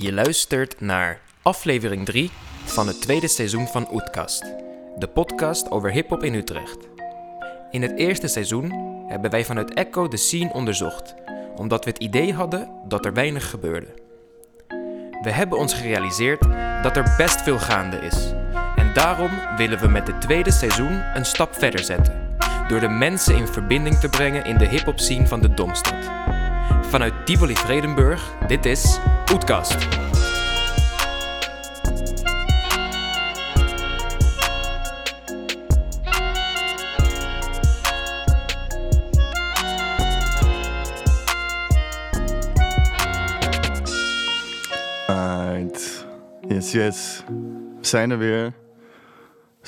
Je luistert naar aflevering 3 van het tweede seizoen van Oetkast, de podcast over hip-hop in Utrecht. In het eerste seizoen hebben wij vanuit Echo de scene onderzocht, omdat we het idee hadden dat er weinig gebeurde. We hebben ons gerealiseerd dat er best veel gaande is. En daarom willen we met het tweede seizoen een stap verder zetten. Door de mensen in verbinding te brengen in de hip-hop scene van de Domstad. Vanuit Tivoli Vredenburg, dit is Oetkast. Alright. Yes, yes. We zijn er weer.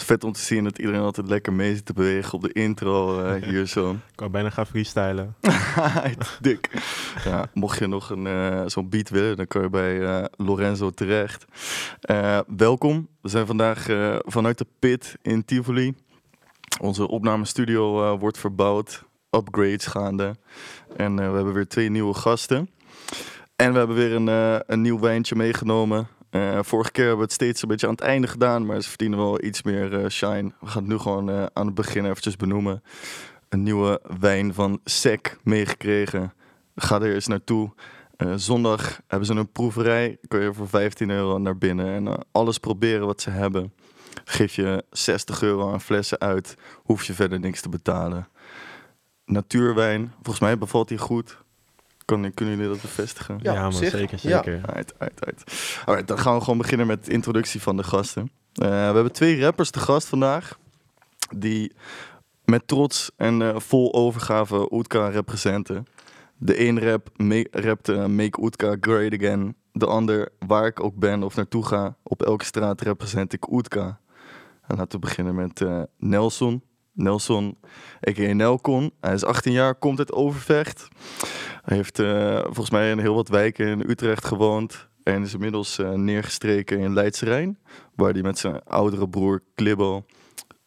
Is vet om te zien dat iedereen altijd lekker mee zit te bewegen op de intro eh, hier zo. Ik wou bijna gaan freestylen. Dik. Ja, mocht je nog een, eh, zo'n beat willen, dan kan je bij eh, Lorenzo terecht. Welkom. We zijn vandaag vanuit de pit in Tivoli. Onze opnamestudio wordt verbouwd. Upgrades gaande. En we hebben weer twee nieuwe gasten. En we hebben weer een, een nieuw wijntje meegenomen. Eh, vorige keer hebben we het steeds een beetje aan het einde gedaan, maar ze verdienen wel iets meer eh, shine. We gaan het nu gewoon eh, aan het begin eventjes benoemen. Een nieuwe wijn van Sec meegekregen. Ga er eens naartoe. Zondag hebben ze een proeverij. Kun je voor 15 euro naar binnen en alles proberen wat ze hebben. Geef je 60 euro aan flessen uit, hoef je verder niks te betalen. Natuurwijn, volgens mij bevalt die goed. Kan, kunnen jullie dat bevestigen? Ja, Ja, man, zich. zeker, Ja. zeker. Uit, uit, uit. Alright, dan gaan we gewoon beginnen met de introductie van de gasten. Eh, we hebben twee rappers te gast vandaag. Die met trots en eh, vol overgave Oetka representen. De een rap, me, rapt eh, Make Oetka Great Again. De ander, waar ik ook ben of naartoe ga, op elke straat represent ik Oetka. En laten we beginnen met eh, Nelson. Nelson, a.k.a. Nelcon. Hij is 18 jaar, komt uit Overvecht. Hij heeft eh, volgens mij in heel wat wijken in Utrecht gewoond. En is inmiddels eh, neergestreken in Leidse Rijn. Waar hij met zijn oudere broer Klibbo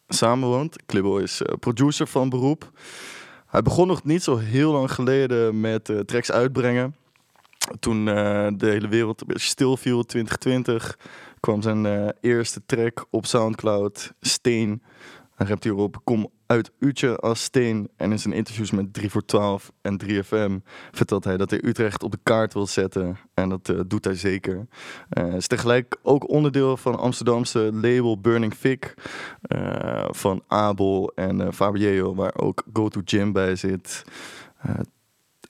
samenwoont. Klibbo is eh, producer van beroep. Hij begon nog niet zo heel lang geleden met tracks uitbrengen. Toen de hele wereld een beetje stil viel, 2020, kwam zijn eerste track op Soundcloud, Steen. Hij rapt hierop, kom uit Utje als Steen. En in zijn interviews met 3 voor 12 en 3FM vertelt hij dat hij Utrecht op de kaart wil zetten. En dat eh, doet hij zeker. Eh, Hij is tegelijk ook onderdeel van Amsterdamse label Burning Fig. eh, van Abel en eh Fabio, waar ook Go To Gym bij zit. Eh,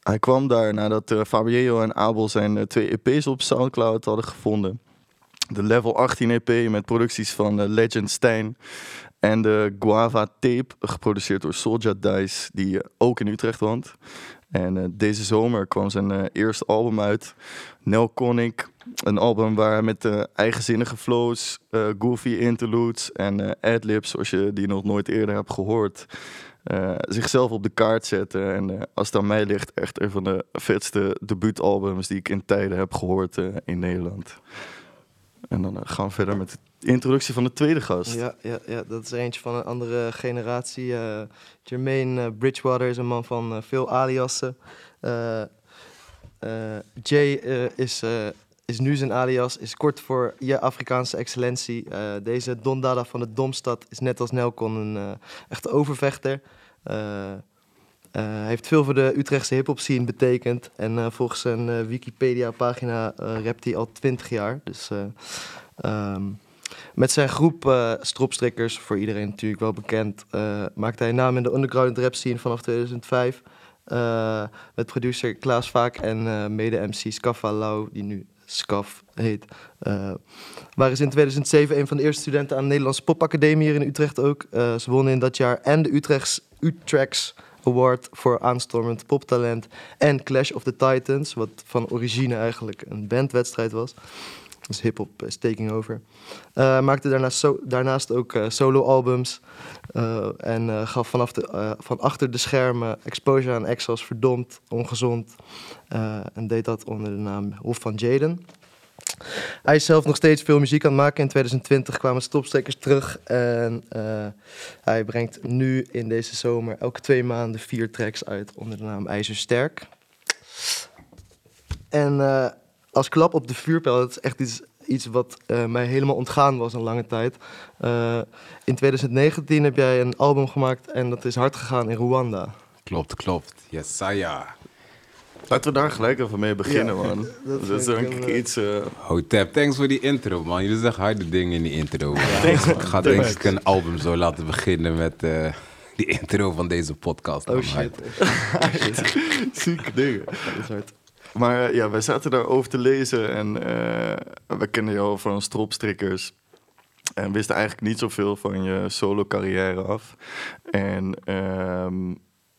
hij kwam daar nadat Fabio en Abel zijn eh, twee EP's op Soundcloud hadden gevonden. De Level 18 EP met producties van eh, Legend Stijn. En de Guava Tape, geproduceerd door Soulja Dice, die eh, ook in Utrecht woont. En eh, deze zomer kwam zijn eh, eerste album uit, Nel Conic. Een album waar met eigenzinnige flows, goofy interludes en adlibs, zoals je die nog nooit eerder hebt gehoord, eh, zichzelf op de kaart zetten. En als het aan mij ligt, echt een van de vetste debuutalbums die ik in tijden heb gehoord eh, in Nederland. En dan eh, gaan we verder met de introductie van de tweede gast. Ja, ja, ja, dat is eentje van een andere generatie. eh Jermaine eh, Bridgewater is een man van veel aliasen. Eh, Jay is, is nu zijn alias, is kort voor je Afrikaanse excellentie. Deze Don Dada van de Domstad is net als Nelcon een echte overvechter. Eh, eh, Hij heeft veel voor de Utrechtse hip-hop scene betekend. En eh, volgens zijn eh, Wikipedia-pagina rapt hij al 20 jaar. Dus eh, ehm, met zijn groep Stropstrikkers, voor iedereen natuurlijk wel bekend, maakte hij naam in de underground rap scene vanaf 2005. Eh, met producer Klaas Vaak en mede-MC Scaffa Lau, die nu Scaf heet. Waren ze in 2007 een van de eerste studenten aan de Nederlandse Popacademie hier in Utrecht ook. Ze wonnen in dat jaar en de Utrechts Utrechts Award voor aanstormend poptalent en Clash of the Titans, wat van origine eigenlijk een bandwedstrijd was. Dus hip-hop is taking over. Eh, maakte daarnaast, daarnaast ook eh, solo-albums. eh, en eh, gaf vanaf de, eh, van achter de schermen exposure aan als Verdomd, Ongezond. eh, en deed dat onder de naam Hof van Jaden. Hij is zelf nog steeds veel muziek aan het maken. In 2020 kwamen Stopstekers terug. En eh, hij brengt nu in deze zomer elke twee maanden vier tracks uit onder de naam IJzersterk. En eh, als klap op de vuurpijl, dat is echt iets, iets wat eh, mij helemaal ontgaan was een lange tijd. In 2019 heb jij een album gemaakt en dat is hard gegaan in Rwanda. Klopt, klopt. Yesaya. Laten we daar gelijk even mee beginnen, Ja, man. dat Dat, is denk ik een, iets... eh, Hotep, thanks voor die intro, man. Jullie zeggen harde dingen in die intro. ik ga denk ik een album zo laten beginnen met eh, die intro van deze podcast. Oh man. shit. zieke dingen. Dat is hard. Maar eh, ja, wij zaten daarover te lezen en eh, we kennen jou van stropstrikkers. En wisten eigenlijk niet zoveel van je solo carrière af. En ehm,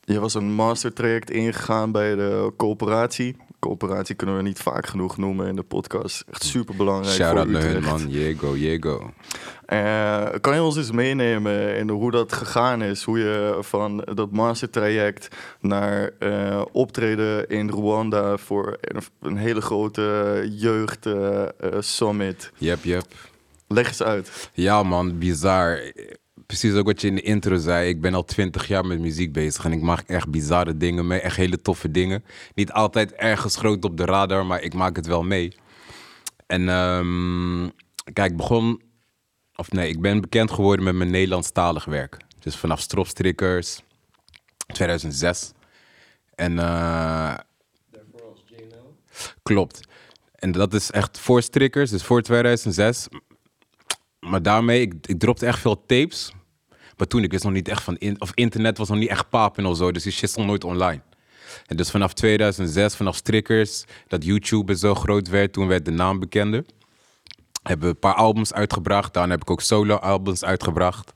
je was een mastertraject ingegaan bij de coöperatie. Coöperatie kunnen we niet vaak genoeg noemen in de podcast. Echt super belangrijk. Shout out naar hun, man. Jego, jego. Eh, kan je ons eens meenemen in hoe dat gegaan is? Hoe je van dat mastertraject naar eh, optreden in Rwanda voor een, hele grote jeugd eh, summit. Yep, yep. Leg eens uit. Ja, man, bizar. Precies ook wat je in de intro zei. Ik ben al twintig jaar met muziek bezig en ik maak echt bizarre dingen mee. Echt hele toffe dingen. Niet altijd ergens groot op de radar, maar ik maak het wel mee. En ehm, kijk, ik begon... Of nee, ik ben bekend geworden met mijn Nederlandstalig werk. Dus vanaf Stropstrikkers, 2006. En eh, klopt. En dat is echt voor Strikkers, dus voor 2006 maar daarmee, ik, ik dropte echt veel tapes. Maar toen, ik wist nog niet echt van... In, of internet was nog niet echt papen of zo. Dus die shit stond nooit online. En dus vanaf 2006, vanaf Strikkers... dat YouTube zo groot werd, toen werd de naam bekender. Hebben we een paar albums uitgebracht. Daarna heb ik ook solo-albums uitgebracht.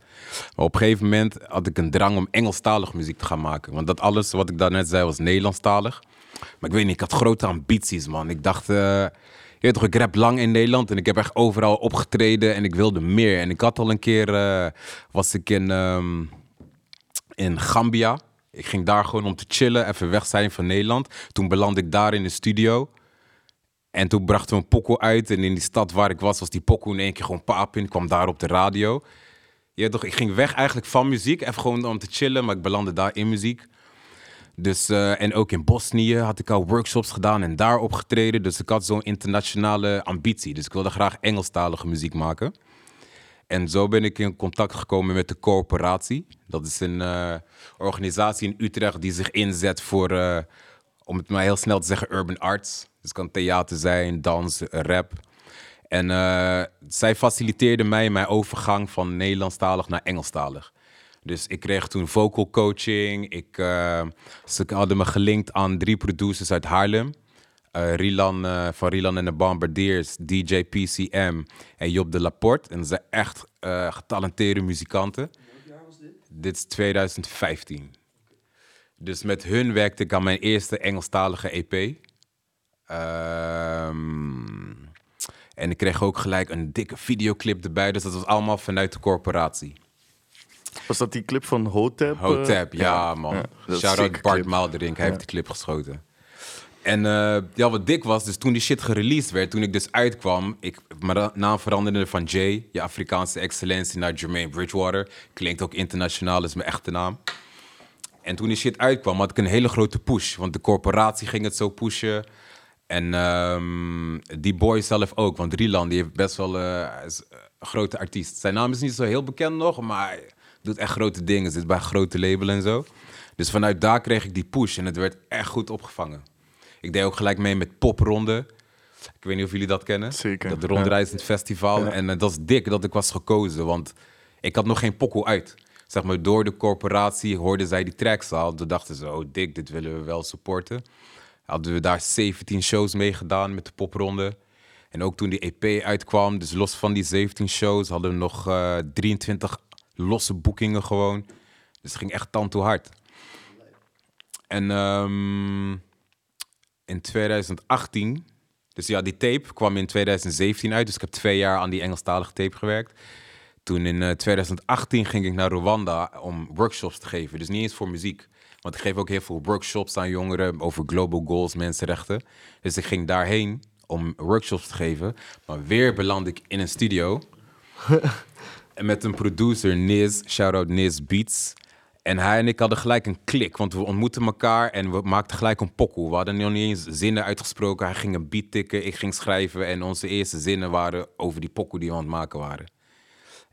Maar op een gegeven moment had ik een drang om Engelstalig muziek te gaan maken. Want dat alles wat ik daarnet zei was Nederlandstalig. Maar ik weet niet, ik had grote ambities, man. Ik dacht... eh, weet toch, ik rap lang in Nederland en ik heb echt overal opgetreden en ik wilde meer. En ik had al een keer, eh, was ik in, ehm, in Gambia. Ik ging daar gewoon om te chillen, even weg zijn van Nederland. Toen belandde ik daar in de studio. En toen brachten we een pokoe uit. En in die stad waar ik was, was die pokoe in één keer gewoon pap in. Ik kwam daar op de radio. Je toch, ik ging weg eigenlijk van muziek, even gewoon om te chillen. Maar ik belandde daar in muziek. Dus, eh, en ook in Bosnië had ik al workshops gedaan en daar opgetreden. Dus ik had zo'n internationale ambitie. Dus ik wilde graag Engelstalige muziek maken. En zo ben ik in contact gekomen met de Corporatie. Dat is een eh, organisatie in Utrecht die zich inzet voor, eh, om het maar heel snel te zeggen, urban arts. Dus het kan theater zijn, dans, rap. En zij faciliteerde mij mijn overgang van Nederlandstalig naar Engelstalig. Dus ik kreeg toen vocal coaching. Ik, eh, ze hadden me gelinkt aan drie producers uit Haarlem. Eh, Rilan, eh, van Rilan en de Bombardiers, DJ PCM en Job de Laporte. En dat zijn echt getalenteerde muzikanten. dit? is 2015. Dus met hun werkte ik aan mijn eerste Engelstalige EP. Ehm, en ik kreeg ook gelijk een dikke videoclip erbij. Dus dat was allemaal vanuit de corporatie. Was dat die clip van Hotep? eh? Hotep, ja, man. ja, Shout-out Bart. Maalderink, hij Ja. heeft die clip geschoten. En eh, ja, wat dik was, dus toen die shit gereleased werd, toen ik dus uitkwam, ik, mijn naam veranderde van Jay, je Afrikaanse excellentie, naar Jermaine Bridgewater. Klinkt ook internationaal, is mijn echte naam. En toen die shit uitkwam, had ik een hele grote push. Want de corporatie ging het zo pushen. En ehm, die boy zelf ook. Want Rilan, die heeft best wel eh, is, een grote artiest. Zijn naam is niet zo heel bekend nog, maar doet echt grote dingen. Zit bij grote label en zo. Dus vanuit daar kreeg ik die push. En het werd echt goed opgevangen. Ik deed ook gelijk mee met popronde. Ik weet niet of jullie dat kennen. Zeker, Dat ja. Rondreizend Festival. Ja. En eh, dat is dik dat ik was gekozen. Want ik had nog geen pokoe uit. Zeg maar, door de corporatie hoorden zij die tracks al. Toen dachten ze, oh dik, dit willen we wel supporten. Hadden we daar 17 shows mee gedaan met de popronde. En ook toen die EP uitkwam, dus los van die 17 shows, hadden we nog eh, 23 losse boekingen gewoon. Dus het ging echt tand toe hard. En ehm, in 2018, dus ja, die tape kwam in 2017 uit. Dus ik heb twee jaar aan die Engelstalige tape gewerkt. Toen in eh, 2018 ging ik naar Rwanda om workshops te geven. Dus niet eens voor muziek. Want ik geef ook heel veel workshops aan jongeren over global goals, mensenrechten. Dus ik ging daarheen om workshops te geven. Maar weer beland ik in een studio. met een producer, Niz, shout-out Niz Beats. En hij en ik hadden gelijk een klik, want we ontmoetten elkaar en we maakten gelijk een pokoe. We hadden nog niet eens zinnen uitgesproken. Hij ging een beat tikken, ik ging schrijven en onze eerste zinnen waren over die pokoe die we aan het maken waren.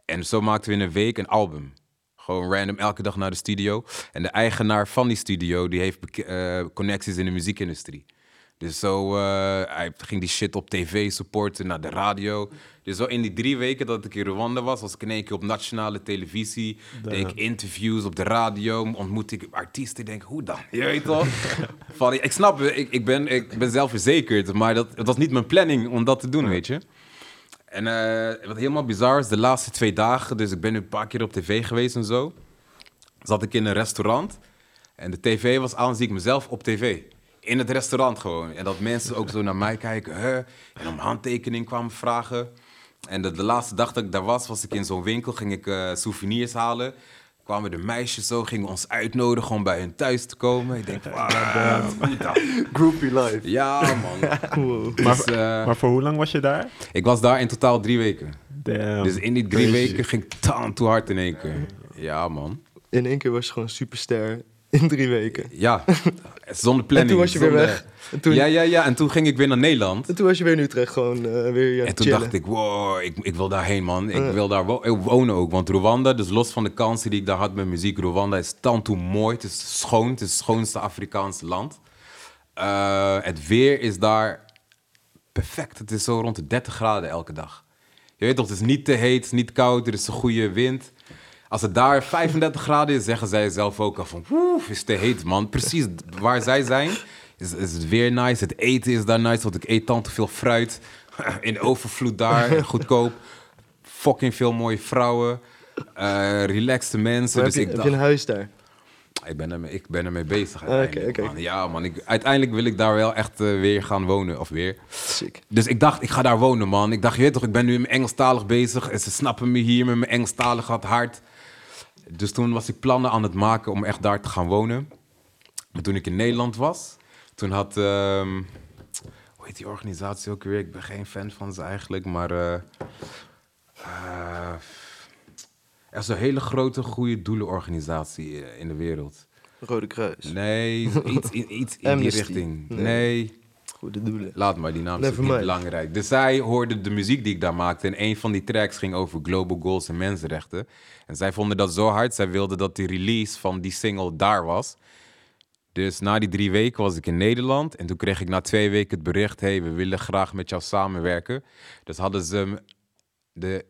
En zo maakten we in een week een album. Gewoon random, elke dag naar de studio. En de eigenaar van die studio, die heeft eh, connecties in de muziekindustrie. Dus zo, eh, hij ging die shit op tv supporten, naar de radio. Dus zo in die drie weken dat ik in Rwanda was, was ik in één keer op nationale televisie. Deed ik interviews op de radio, ontmoette ik artiesten. Ik denk, hoe dan? Je weet toch? Van, ik snap, ik, ik, ben, ik ben zelfverzekerd, maar dat, het was niet mijn planning om dat te doen, weet je. En eh, wat helemaal bizar is, de laatste twee dagen, dus ik ben nu een paar keer op tv geweest en zo, zat ik in een restaurant en de tv was aan, zie ik mezelf op tv. In het restaurant gewoon. En dat mensen ook zo naar mij kijken, hè? en om handtekening kwamen vragen. En de, de laatste dag dat ik daar was, was ik in zo'n winkel, ging ik eh, souvenirs halen. Kwamen de meisjes zo, gingen ons uitnodigen om bij hun thuis te komen. Ik denk, dan. Groupie life. Ja, man. Maar, Dus, eh, maar voor hoe lang was je daar? ik was daar in totaal drie weken. Damn. Dus in die drie Crazy. weken ging ik taan toe hard in één keer. Ja, man. In één keer was je gewoon superster in drie weken. Ja, zonder planning. En toen was je weer zonder- weg. En toen, Ja, ja, ja. En toen ging ik weer naar Nederland. en toen was je weer in Utrecht gewoon eh, weer ja, En toen chillen. dacht ik, wow, ik, ik wil daarheen, man. Ik Ja. wil daar wo- wonen ook. Want Rwanda, dus los van de kansen die ik daar had met muziek, Rwanda is tantoe mooi. Het is schoon. Het is het schoonste Afrikaanse land. Eh, het weer is daar perfect. Het is zo rond de 30 graden elke dag. Je weet toch, het is niet te heet, het is niet koud, er is een goede wind. Als het daar 35 graden is, zeggen zij zelf ook al van... Oeh, is te heet, man. Precies waar zij zijn, is, is het weer nice. Het eten is daar nice, want ik eet tant te veel fruit. In overvloed daar, goedkoop. Fucking veel mooie vrouwen. eh relaxte mensen. Maar Dus heb, je, ik heb dacht, je een huis daar? ik ben, ermee, ik ben ermee bezig uiteindelijk, man. Ja, man. Ik, uiteindelijk wil ik daar wel echt eh, weer gaan wonen. Of weer. Sick. Dus ik dacht, ik ga daar wonen, man. Ik dacht, je weet toch, ik ben nu in mijn Engelstalig bezig. En ze snappen me hier met mijn Engelstalig hart. Dus toen was ik plannen aan het maken om echt daar te gaan wonen. Maar toen ik in Nederland was, toen had... ehm, hoe heet die organisatie ook weer? Ik ben geen fan van ze eigenlijk, maar... eh, eh, er is een hele grote, goede doelenorganisatie eh, in de wereld. Rode Kruis. Nee, iets, iets, in die richting. Nee. nee. Goede doelen. Laat maar, die naam is niet belangrijk. Dus zij hoorde de muziek die ik daar maakte. En een van die tracks ging over global goals en mensenrechten. En zij vonden dat zo hard. Zij wilden dat die release van die single daar was. Dus na die drie weken was ik in Nederland. En toen kreeg ik na twee weken het bericht... hey, we willen graag met jou samenwerken. Dus hadden ze de...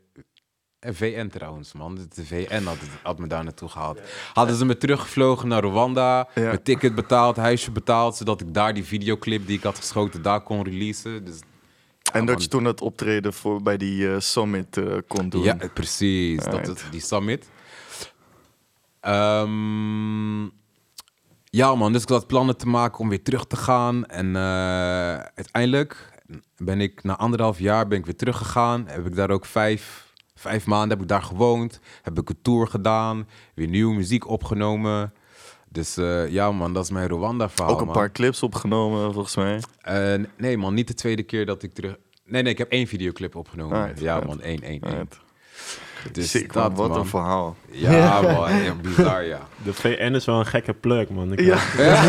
eh, VN trouwens, man. De VN had, me daar naartoe gehaald. Hadden ze me teruggevlogen naar Rwanda. Ja. Mijn ticket betaald, huisje betaald. Zodat ik daar die videoclip die ik had geschoten, daar kon releasen. Dus, En dat man. je toen het optreden voor, bij die eh, summit eh, kon doen. Ja, precies. Dat is die summit. Ehm, ja, man. Dus ik had plannen te maken om weer terug te gaan. En uiteindelijk ben ik na anderhalf jaar ben ik weer teruggegaan. Heb ik daar ook vijf, vijf maanden heb ik daar gewoond. Heb ik een tour gedaan. Weer nieuwe muziek opgenomen. Dus eh, ja, man, dat is mijn Rwanda-verhaal. Ook een man. paar clips opgenomen, volgens mij. Eh, nee, man, niet de tweede keer dat ik terug. Nee, nee, ik heb één videoclip opgenomen. Right, ja, right. man, één, één, één. Right. Dus Sick, dat, man. Wat man. een verhaal. Ja, man, ja, bizar, ja. De VN is wel een gekke plug, man. Ik, Ja.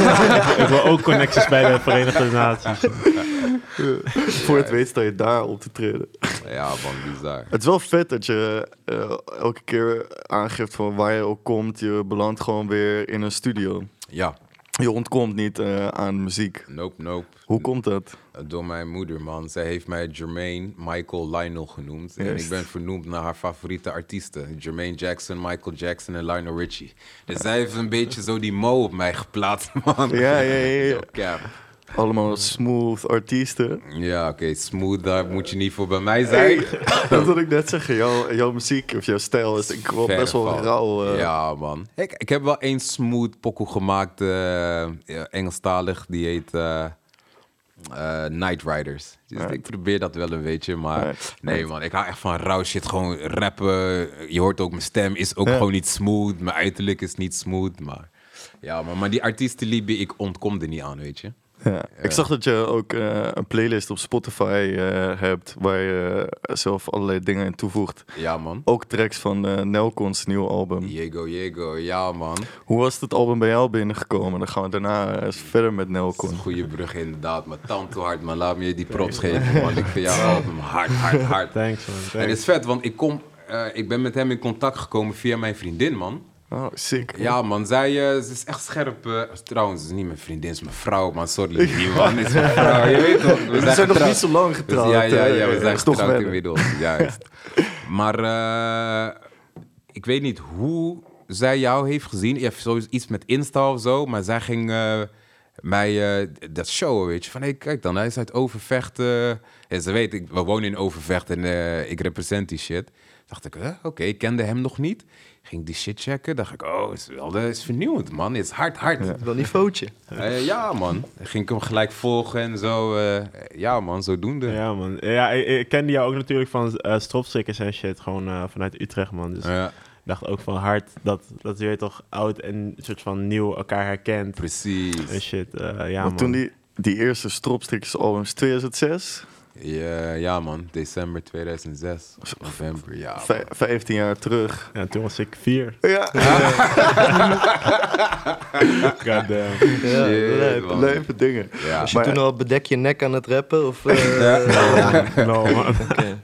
ik wil ook connecties bij de Verenigde Naties. Voor het weet sta je daar op te treden. Ja, man, bizar. Het is wel vet dat je eh, elke keer aangeeft van waar je ook komt. Je belandt gewoon weer in een studio. Ja, Je ontkomt niet eh, aan muziek. nope, nope. Hoe komt dat? Door mijn moeder, man. Zij heeft mij Jermaine Michael Lionel genoemd. En ik ben vernoemd naar haar favoriete artiesten. Jermaine Jackson, Michael Jackson en Lionel Richie. Dus zij heeft een beetje zo die mo op mij geplaatst, man. Ja, ja, ja, ja. Allemaal smooth artiesten. Ja, oké, smooth, daar moet je niet voor bij mij zijn. Hey, dat wil ik net zeggen. Jouw, jouw muziek of jouw stijl is ik best wel van. rauw. eh. Ja, man. Ik, ik heb wel één smooth pokoe gemaakt, ja, Engelstalig. Die heet eh, Night Riders. Dus Right. ik probeer dat wel een beetje, maar Right. nee, man. Ik hou echt van rauw shit. Gewoon rappen. Je hoort ook mijn stem is ook Ja. gewoon niet smooth. Mijn uiterlijk is niet smooth, maar ja, man. Maar die artiestenliefde, ik ontkom er niet aan, weet je. Ja. Ik zag dat je ook eh, een playlist op Spotify eh, hebt waar je zelf allerlei dingen in toevoegt. Ja, man. Ook tracks van eh Nelcons nieuwe album. Diego, Diego, ja, man. Hoe was het album bij jou binnengekomen? Dan gaan we daarna eens verder met Nelcon. een goede brug inderdaad, maar tante hard, man. Laat me je die props geven, man. Ik vind jouw album hard, hard, hard. Thanks, man. En het is vet, want ik, kom, eh, ik ben met hem in contact gekomen via mijn vriendin, man. Oh, sick. Ja, man, zij eh, ze is echt scherp. eh, trouwens, ze is niet mijn vriendin, ze is mijn vrouw, man. Sorry, liefie, man. Is mijn vrouw, je weet toch? We We zijn nog niet zo lang Dus getrouwd. ja, ja, eh, ja, we zijn getrouwd inmiddels, juist. maar ik weet niet hoe zij jou heeft gezien. Je hebt sowieso iets met Insta of zo, maar zij ging mij dat showen, weet je. Van, hé, kijk dan, hij is uit Overvecht. en ze weet, ik, we wonen in Overvecht en ik represent die shit. Dacht ik, oké, ik kende hem nog niet. Ging die shit checken, dacht ik, oh, is wel eh, is vernieuwend, man. Het is hard, hard. Wel niveautje. Eh, ja, man. Ging ik hem gelijk volgen en zo. eh, ja, man, zodoende. Ja, man. Ja, ik, ik kende jou ook natuurlijk van eh stropstrikkers en shit. Gewoon eh, vanuit Utrecht, man. Dus Ja, ik dacht ook van hard dat, dat je toch oud en een soort van nieuw elkaar herkent. precies. En shit, eh, ja, Want man. toen die, die eerste Stropstrikkers albums 2006, Ja, ja, man. December 2006. November, ja. vij- 15 jaar terug. Ja, toen was ik vier. Ja, Goddamn. Ja, Shit, man. leuke dingen. Ja. Was je Maar- toen al bedek je nek aan het rappen? Of, eh, no, man. Oké.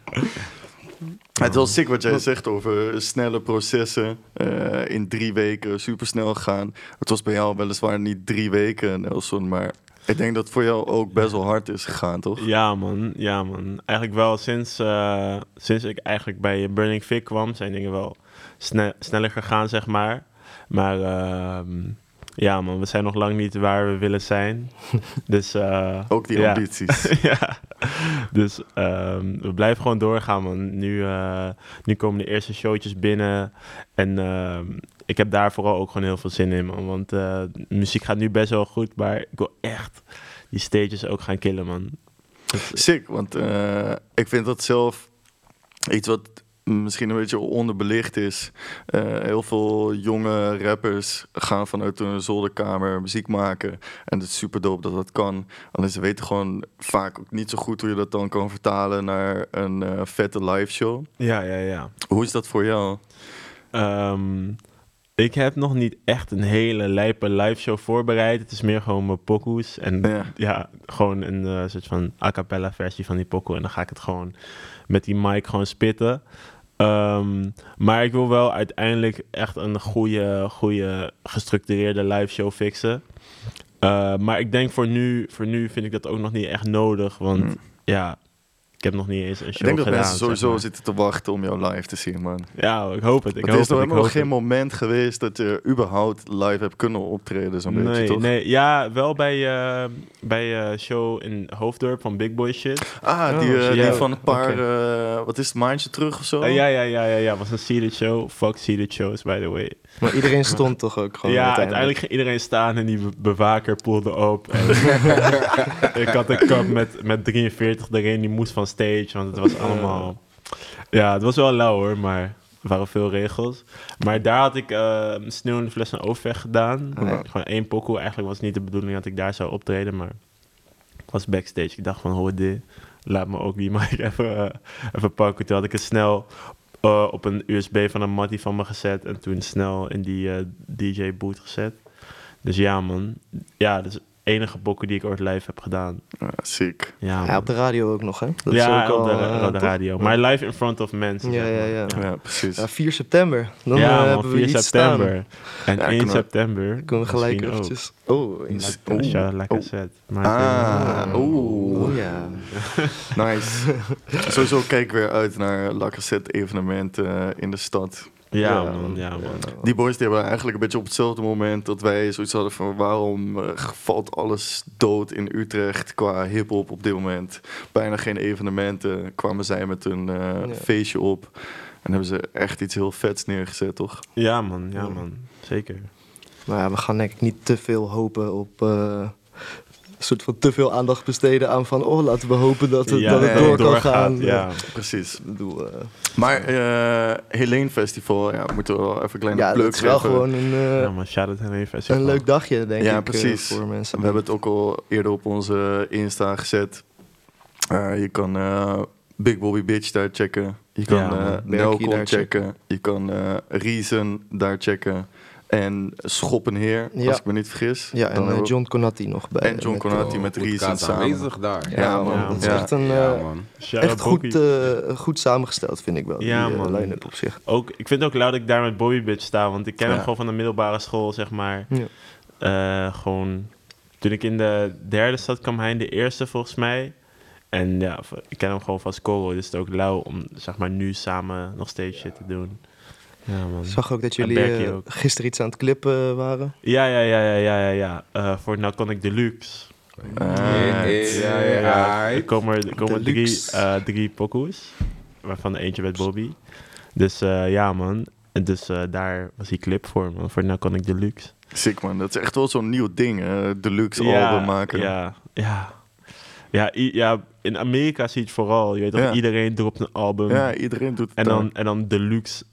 Het is wel sick wat jij zegt over snelle processen. eh, in drie weken supersnel gaan. Het was bij jou weliswaar niet drie weken, Nelson. Maar ik denk dat voor jou ook best wel hard is gegaan, toch? Ja, man. Ja, man. Eigenlijk wel sinds, eh, sinds ik eigenlijk bij Burning Fig kwam, zijn dingen wel sne- sneller gegaan, zeg maar. Maar ehm, ja, man, we zijn nog lang niet waar we willen zijn. dus eh, Ook die ja. ambities. ja, dus ehm, we blijven gewoon doorgaan, man. Nu, eh, nu komen de eerste showtjes binnen. En ehm, ik heb daar vooral ook gewoon heel veel zin in, man. Want eh, muziek gaat nu best wel goed, maar ik wil echt die stages ook gaan killen, man. Sick, want ik vind dat zelf iets wat misschien een beetje onderbelicht is. Eh, heel veel jonge rappers gaan vanuit hun zolderkamer muziek maken. En het is super dope dat dat kan. Alleen ze weten gewoon vaak ook niet zo goed hoe je dat dan kan vertalen naar een eh, vette live show. Ja, ja, ja. Hoe is dat voor jou? Ehm, ik heb nog niet echt een hele lijpe live show voorbereid. Het is meer gewoon mijn pokoes. En Ja. ja, gewoon een eh, soort van a cappella versie van die pokoe. En dan ga ik het gewoon met die mic gewoon spitten. Ehm, maar ik wil wel uiteindelijk echt een goede, goede gestructureerde live show fixen. Eh, maar ik denk voor nu, voor nu vind ik dat ook nog niet echt nodig. Want Hmm. ja, ik heb nog niet eens een show Ik denk dat gedaan. mensen zeg sowieso maar. zitten te wachten om jou live te zien, man. Ja, ik hoop het. Ik het hoop is ik helemaal geen het. moment geweest dat je überhaupt live hebt kunnen optreden, zo'n beetje, Nee, toch? nee, ja, wel bij, eh bij eh show in Hoofddorp van Big Boy Shit. Ah, die, Oh, eh, die Ja, van een paar, eh, wat is het, maandje terug of zo? Eh, ja, ja, ja, ja, ja, was een seated show. Fuck seated shows, by the way. Maar iedereen stond toch ook gewoon ja, uiteindelijk. uiteindelijk ging iedereen staan en die be- bewaker poelde op. En ik had een cup met, met 43 erin, die moest van stage, want het was allemaal... Ja, het was wel lauw hoor, maar er waren veel regels. Maar daar had ik eh sneeuw in de fles en overweg gedaan. Ja. Gewoon één pokoe. Eigenlijk was het niet de bedoeling dat ik daar zou optreden, maar ik was backstage. Ik dacht van, hoor dit, laat me ook die mic even, eh, even pakken. Toen had ik het snel eh, op een USB van een mattie van me gezet en toen snel in die eh, DJ-boot gezet. Dus ja, man. Ja, de enige pokoe die ik ooit live heb gedaan. Ah, sick. Ja, Ja, op de radio ook nog, hè? Dat ja, is ook op de, eh, op de toch? radio. Maar live in front of mensen. Ja, zeg ja, maar. ja. Ja, precies. Ja, 4 september. Dan ja, eh, man, hebben we 4 iets september. En Ja, 1 kunnen we- september. Kunnen we gelijk eventjes... Oh, in- Lekker, Oeh. shout out lekker Oh. set. Maar Ah, eh, oeh. Oh ja. Nice. Sowieso kijk ik weer uit naar La Cassette evenementen eh, in de stad. Ja, Ja, man, ja, man. Die boys die hebben eigenlijk een beetje op hetzelfde moment dat wij zoiets hadden van waarom eh, valt alles dood in Utrecht qua hip-hop op dit moment. Bijna geen evenementen. Kwamen zij met een eh, Ja. feestje op. En hebben ze echt iets heel vets neergezet, toch? Ja, man, ja, Ja. man. Zeker. Maar ja, we gaan denk ik niet te veel hopen op eh, soort van te veel aandacht besteden aan van... oh, laten we hopen dat het, Ja, dat het nee, door kan gaan. ja. Precies. Ik bedoel, eh, Maar eh Helene Festival, ja, moeten we wel even een kleine ja, pluk dat is wel geven. gewoon een, eh, Ja, maar festival. een leuk dagje, denk Ja, ik, precies. voor mensen. We hebben het ook al eerder op onze Insta gezet. Eh, je kan eh, Big Bobby Bitch daar checken. Je kan Ja, eh Nelcon daar checken. Je kan eh Reason daar checken. En Schoppenheer, Ja. als ik me niet vergis. Ja, Dan en eh, John Conati nog bij. En John met, Conati eh, met Reason samen. aanwezig daar. Ja, Ja, man. Dat is echt een... Ja, eh, man. Shout-out Echt goed, eh, goed samengesteld, vind ik wel. Ja, die, man. line-up op zich. Ook, ik vind het ook leuk dat ik daar met Bobby Bitch sta, want ik ken hem gewoon van de middelbare school, zeg maar. Ja. Eh, gewoon, toen ik in de derde zat, kwam hij in de eerste volgens mij. En ja, ik ken hem gewoon van school, dus het is ook lauw om zeg maar nu samen nog steeds shit te doen. Ja, man. Ik zag ook dat jullie eh, ook. gisteren iets aan het clippen eh, waren. Ja, ja, ja, ja, ja, ja, ja. Eh, voor Nou Kon Ik Deluxe. Ah, Ja, Ja, ja. Er komen, er komen drie, drie pokoes, waarvan eentje met Bobby. Dus eh, ja, man. En dus eh, daar was die clip voor, man. Voor Nou Kon Ik Deluxe. Sick man, dat is echt wel zo'n nieuw ding, hè? deluxe ja, album maken. Ja, ja. Ja, i- ja, in Amerika zie je het vooral. Je weet toch, Ja. iedereen dropt een album. Ja, iedereen doet het en, dan, en dan deluxe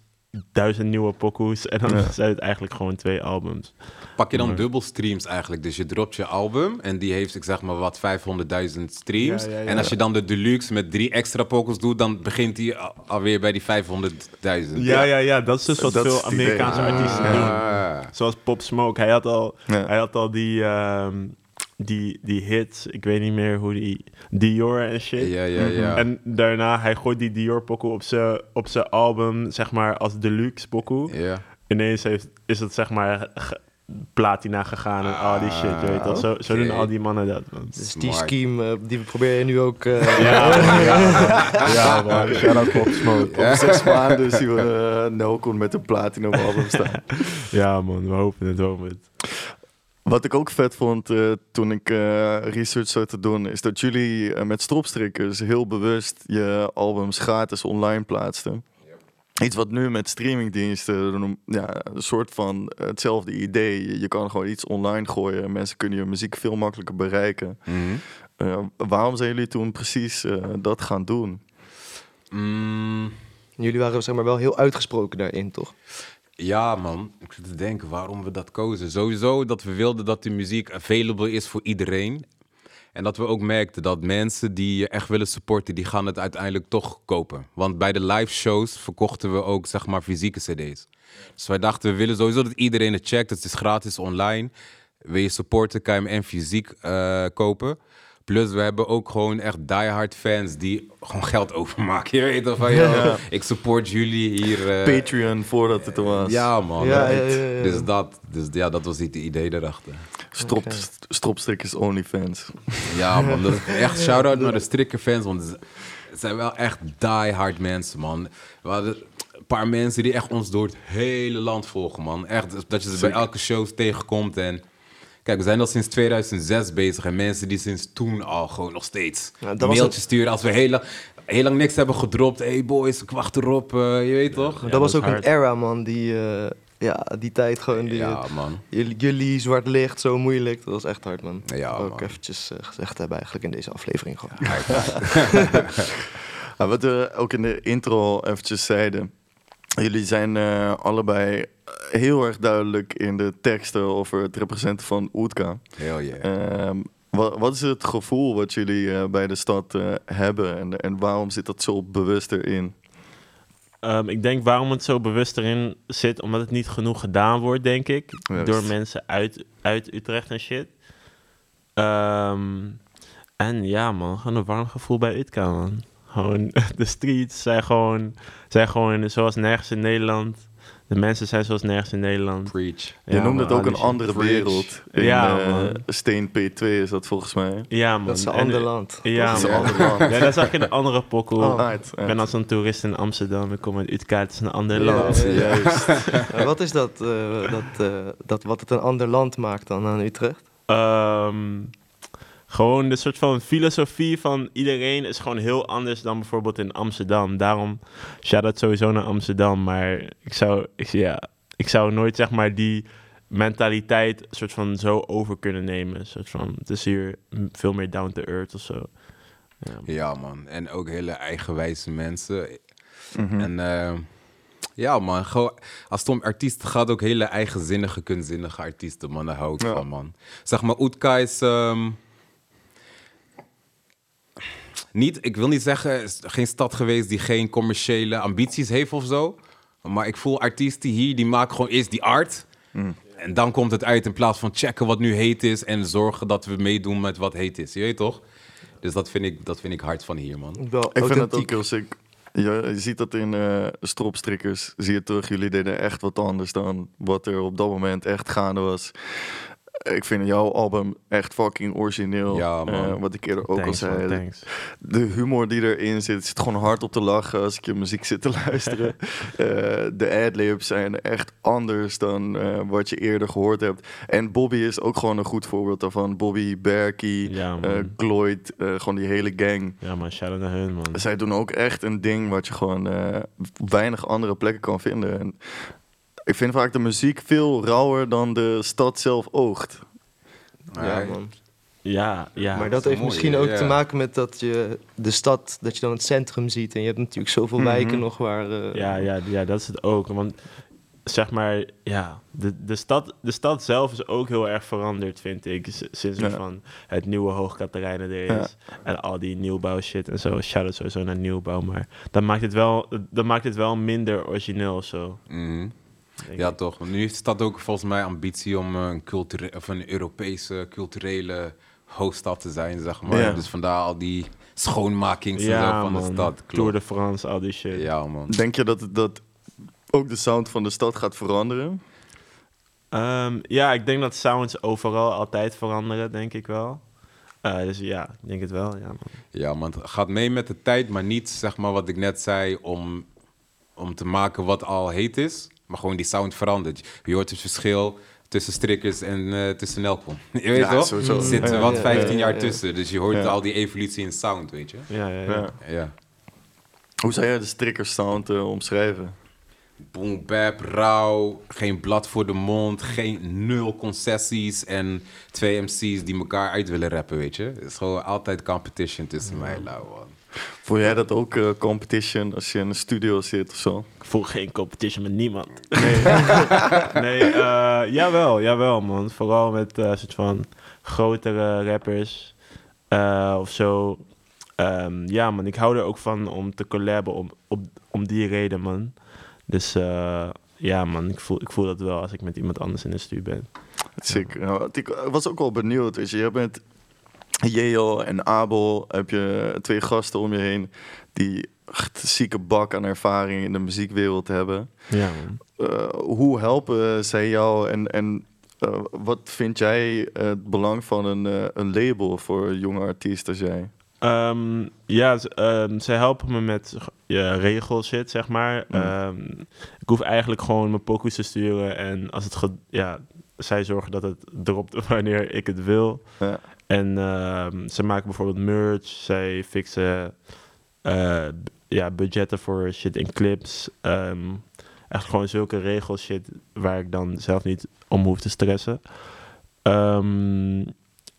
duizend nieuwe pokoes. En dan Ja. zijn het eigenlijk gewoon twee albums. Pak je dan Maar- dubbel streams eigenlijk. Dus je dropt je album en die heeft, ik zeg maar wat, 500.000 streams. Ja, ja, ja. En als je dan de deluxe met drie extra pokers doet, dan begint hij al- alweer bij die 500.000. Ja, ja, ja. Dat is dus wat Dat veel. Amerikaanse artiesten doen. Ah. Zoals Pop Smoke. Hij had al, Ja. hij had al die, ehm, die, die hits. Ik weet niet meer hoe die... Dior en shit. Ja, ja, ja. En daarna, hij gooit die Dior pokoe op zijn op zijn album, zeg maar, als deluxe pokoe. ja. Ineens heeft, is het, zeg maar, ge- platina gegaan en al die shit, je weet wel. Zo, zo oké. doen al die mannen dat. Dus die scheme, eh, die probeer je nu ook... eh, Ja, man. Ja, ja man. Shout-out Pop Smoke. Op zes maanden zien we uh, Nelcon met een platinum album staan. Ja, man. We hopen het, we hopen het. Wat ik ook vet vond eh, toen ik eh, research zat te doen, is dat jullie eh, met stropstrikkers heel bewust je albums gratis online plaatsten. Iets wat nu met streamingdiensten, ja, een soort van hetzelfde idee. Je- kan gewoon iets online gooien en mensen kunnen je muziek veel makkelijker bereiken. Mhm. Waarom zijn jullie toen precies dat gaan doen? Mm, Jullie waren zeg maar wel heel uitgesproken daarin, toch? Ja, man. Ik zit te denken waarom we dat kozen. Sowieso dat we wilden dat de muziek available is voor iedereen. En dat we ook merkten dat mensen die je echt willen supporten, die gaan het uiteindelijk toch kopen. Want bij de live shows verkochten we ook, zeg maar, fysieke cd's. Dus wij dachten, we willen sowieso dat iedereen het checkt. Het is gratis online. Wil je supporten, kan je hem en fysiek eh, kopen. Plus, we hebben ook gewoon echt diehard fans die gewoon geld overmaken. Je weet toch van, yo, ik support jullie hier. eh, Patreon voordat het er was. ja, man. Ja, ja, ja, ja. Dus, dat, dus ja, dat was het idee erachter. Strop, Oké. Stropstrikkers OnlyFans. Ja, man. Dat is echt shout-out naar de strikkerfans. Want het het zijn wel echt die-hard mensen, man. We hadden een paar mensen die echt ons door het hele land volgen, man. Echt, dat je ze bij elke show tegenkomt. En kijk, we zijn al sinds 2006 bezig. En mensen die sinds toen al gewoon nog steeds Ja, dat was mailtjes sturen. Als we heel lang, heel lang niks hebben gedropt. hey boys, ik wacht erop. eh, je weet toch? dat was dat ook een era, man. Die, eh, ja, die tijd gewoon. Die, Ja, man. jullie, jullie zwart licht, zo moeilijk. Dat was echt hard, man. Ja, ook man. eventjes eh, gezegd hebben eigenlijk in deze aflevering gewoon. Ja, wat we ook in de intro eventjes zeiden. Jullie zijn eh, allebei heel erg duidelijk in de teksten over het representen van Oetka. Heel yeah. Ehm, wat, wat is het gevoel wat jullie eh, bij de stad eh, hebben en, en waarom zit dat zo bewust erin? Ehm, ik denk waarom het zo bewust erin zit, omdat het niet genoeg gedaan wordt, denk ik. Juist. Door mensen uit, uit Utrecht en shit. Ehm, en ja, man, gewoon een warm gevoel bij Utka, man. Gewoon, de streets zijn gewoon, zijn gewoon zoals nergens in Nederland. De mensen zijn zoals nergens in Nederland. Preach. Je Ja, man, het ook een andere Preach. wereld. In, Ja, eh, man. Steen P2 is dat volgens mij. Ja, man. Dat is een En- ander land. Ja, dat is een man. ander land. Ja, dat zag ik in een andere pokoe. Oh, Ik ben als een toerist in Amsterdam. Ik kom uit Utka, het is een ander Ja, land. juist. Maar wat is dat, eh, dat, eh, dat wat het een ander land maakt dan aan Utrecht? Ehm, gewoon de soort van filosofie van iedereen is gewoon heel anders dan bijvoorbeeld in Amsterdam. Daarom shout out sowieso naar Amsterdam. Maar ik zou, ik, ja, ik zou nooit zeg maar die mentaliteit soort van zo over kunnen nemen. Soort van, het is hier veel meer down to earth of zo. Ja, man. Ja, man. En ook hele eigenwijze mensen. Mhm. En eh, ja, man. Gewoon, als het om artiesten gaat, ook hele eigenzinnige, kunstzinnige artiesten, man. Daar hou ik Ja. van, man. Zeg maar, Oetka is... ehm, niet, ik wil niet zeggen, is geen stad geweest die geen commerciële ambities heeft of zo. Maar ik voel artiesten hier, die maken gewoon eerst die art. En dan komt het uit in plaats van checken wat nu heet is en zorgen dat we meedoen met wat heet is. Je weet toch? Dus dat vind ik, dat vind ik hard van hier, man. Wel Ik vind het authentiek. ook heel sick. Je, je ziet dat in eh stropstrikkers, zie je terug. Jullie deden echt wat anders dan wat er op dat moment echt gaande was. Ik vind jouw album echt fucking origineel. Ja, man. Eh, wat ik eerder ook Thanks, al zei. De humor die erin zit, zit gewoon hard op te lachen als ik je muziek zit te luisteren. Eh, de adlibs zijn echt anders dan eh, wat je eerder gehoord hebt. En Bobby is ook gewoon een goed voorbeeld daarvan. Bobby, Berkey, Ja, eh, eh, gewoon die hele gang. Ja, man, naar hun, man. Zij doen ook echt een ding wat je gewoon eh, weinig andere plekken kan vinden. En ik vind vaak de muziek veel rauwer dan de stad zelf oogt. Ja, man. Ja, ja. maar dat heeft mooi, misschien ook ja. te maken met dat je de stad, dat je dan het centrum ziet. En je hebt natuurlijk zoveel Mhm. wijken nog waar... eh, Ja, ja, ja, dat is het ook. Want zeg maar, ja, de, de, stad, de stad zelf is ook heel erg veranderd, vind ik. Sinds Ja. van het nieuwe Hoogkaterijnen er Ja. is. En al die nieuwbouw shit en zo. Shout-out sowieso naar nieuwbouw. Maar dat maakt het wel, dat maakt het wel minder origineel of zo. Mhm. denk Ja, ik. toch. Nu heeft de stad ook volgens mij ambitie om eh, een, culture of een Europese culturele hoofdstad te zijn, zeg maar. Ja. Dus vandaar al die schoonmakings Ja, van man. de stad. Tour Klopt. de France, al die shit. Ja, man. Denk je dat, dat ook de sound van de stad gaat veranderen? Ehm, ja, ik denk dat sounds overal altijd veranderen, denk ik wel. Eh, dus ja, ik denk het wel, ja man. Ja, man. Het gaat mee met de tijd, maar niet, zeg maar, wat ik net zei, om, om te maken wat al heet is. Maar gewoon die sound verandert. Je hoort het verschil tussen strikkers en eh, tussen Nelcom. je weet Ja, toch? Er zit Ja, wat ja, 15 ja, jaar ja. tussen. Dus je hoort Ja. al die evolutie in sound, weet je? Ja, ja, ja. Ja. Ja. Hoe zou jij de strikkers sound eh, omschrijven? Boom, bap, rauw, geen blad voor de mond, geen nul concessies en twee MC's die elkaar uit willen rappen, weet je. Het is gewoon altijd competition tussen mij en Lau, man. Voel jij dat ook eh, competition als je in een studio zit of zo? Ik voel geen competition met niemand. Nee, nee eh, jawel, jawel man. Vooral met eh soort van grotere rappers of zo. Ehm, ja man, ik hou er ook van om te collaben om, op, om die reden man. Dus ja man, ik voel, ik voel dat wel als ik met iemand anders in de stuur ben. Ja, want ik was ook wel benieuwd. Weet je, je met Yale en Abel heb je twee gasten om je heen die echt een zieke bak aan ervaring in de muziekwereld hebben. Ja. Eh, hoe helpen zij jou en, en eh, wat vind jij het belang van een, eh, een label voor jonge artiest als jij? Ehm, ja, ehm, zij helpen me met ja, regels shit, zeg maar. Mm. Ehm, ik hoef eigenlijk gewoon mijn pokus te sturen. En als het ja, zij zorgen dat het dropt wanneer ik het wil. Ja. En ehm, ze maken bijvoorbeeld merch. Zij fixen eh, ja, budgetten voor shit in clips. Ehm, echt gewoon zulke regels shit waar ik dan zelf niet om hoef te stressen. Ehm,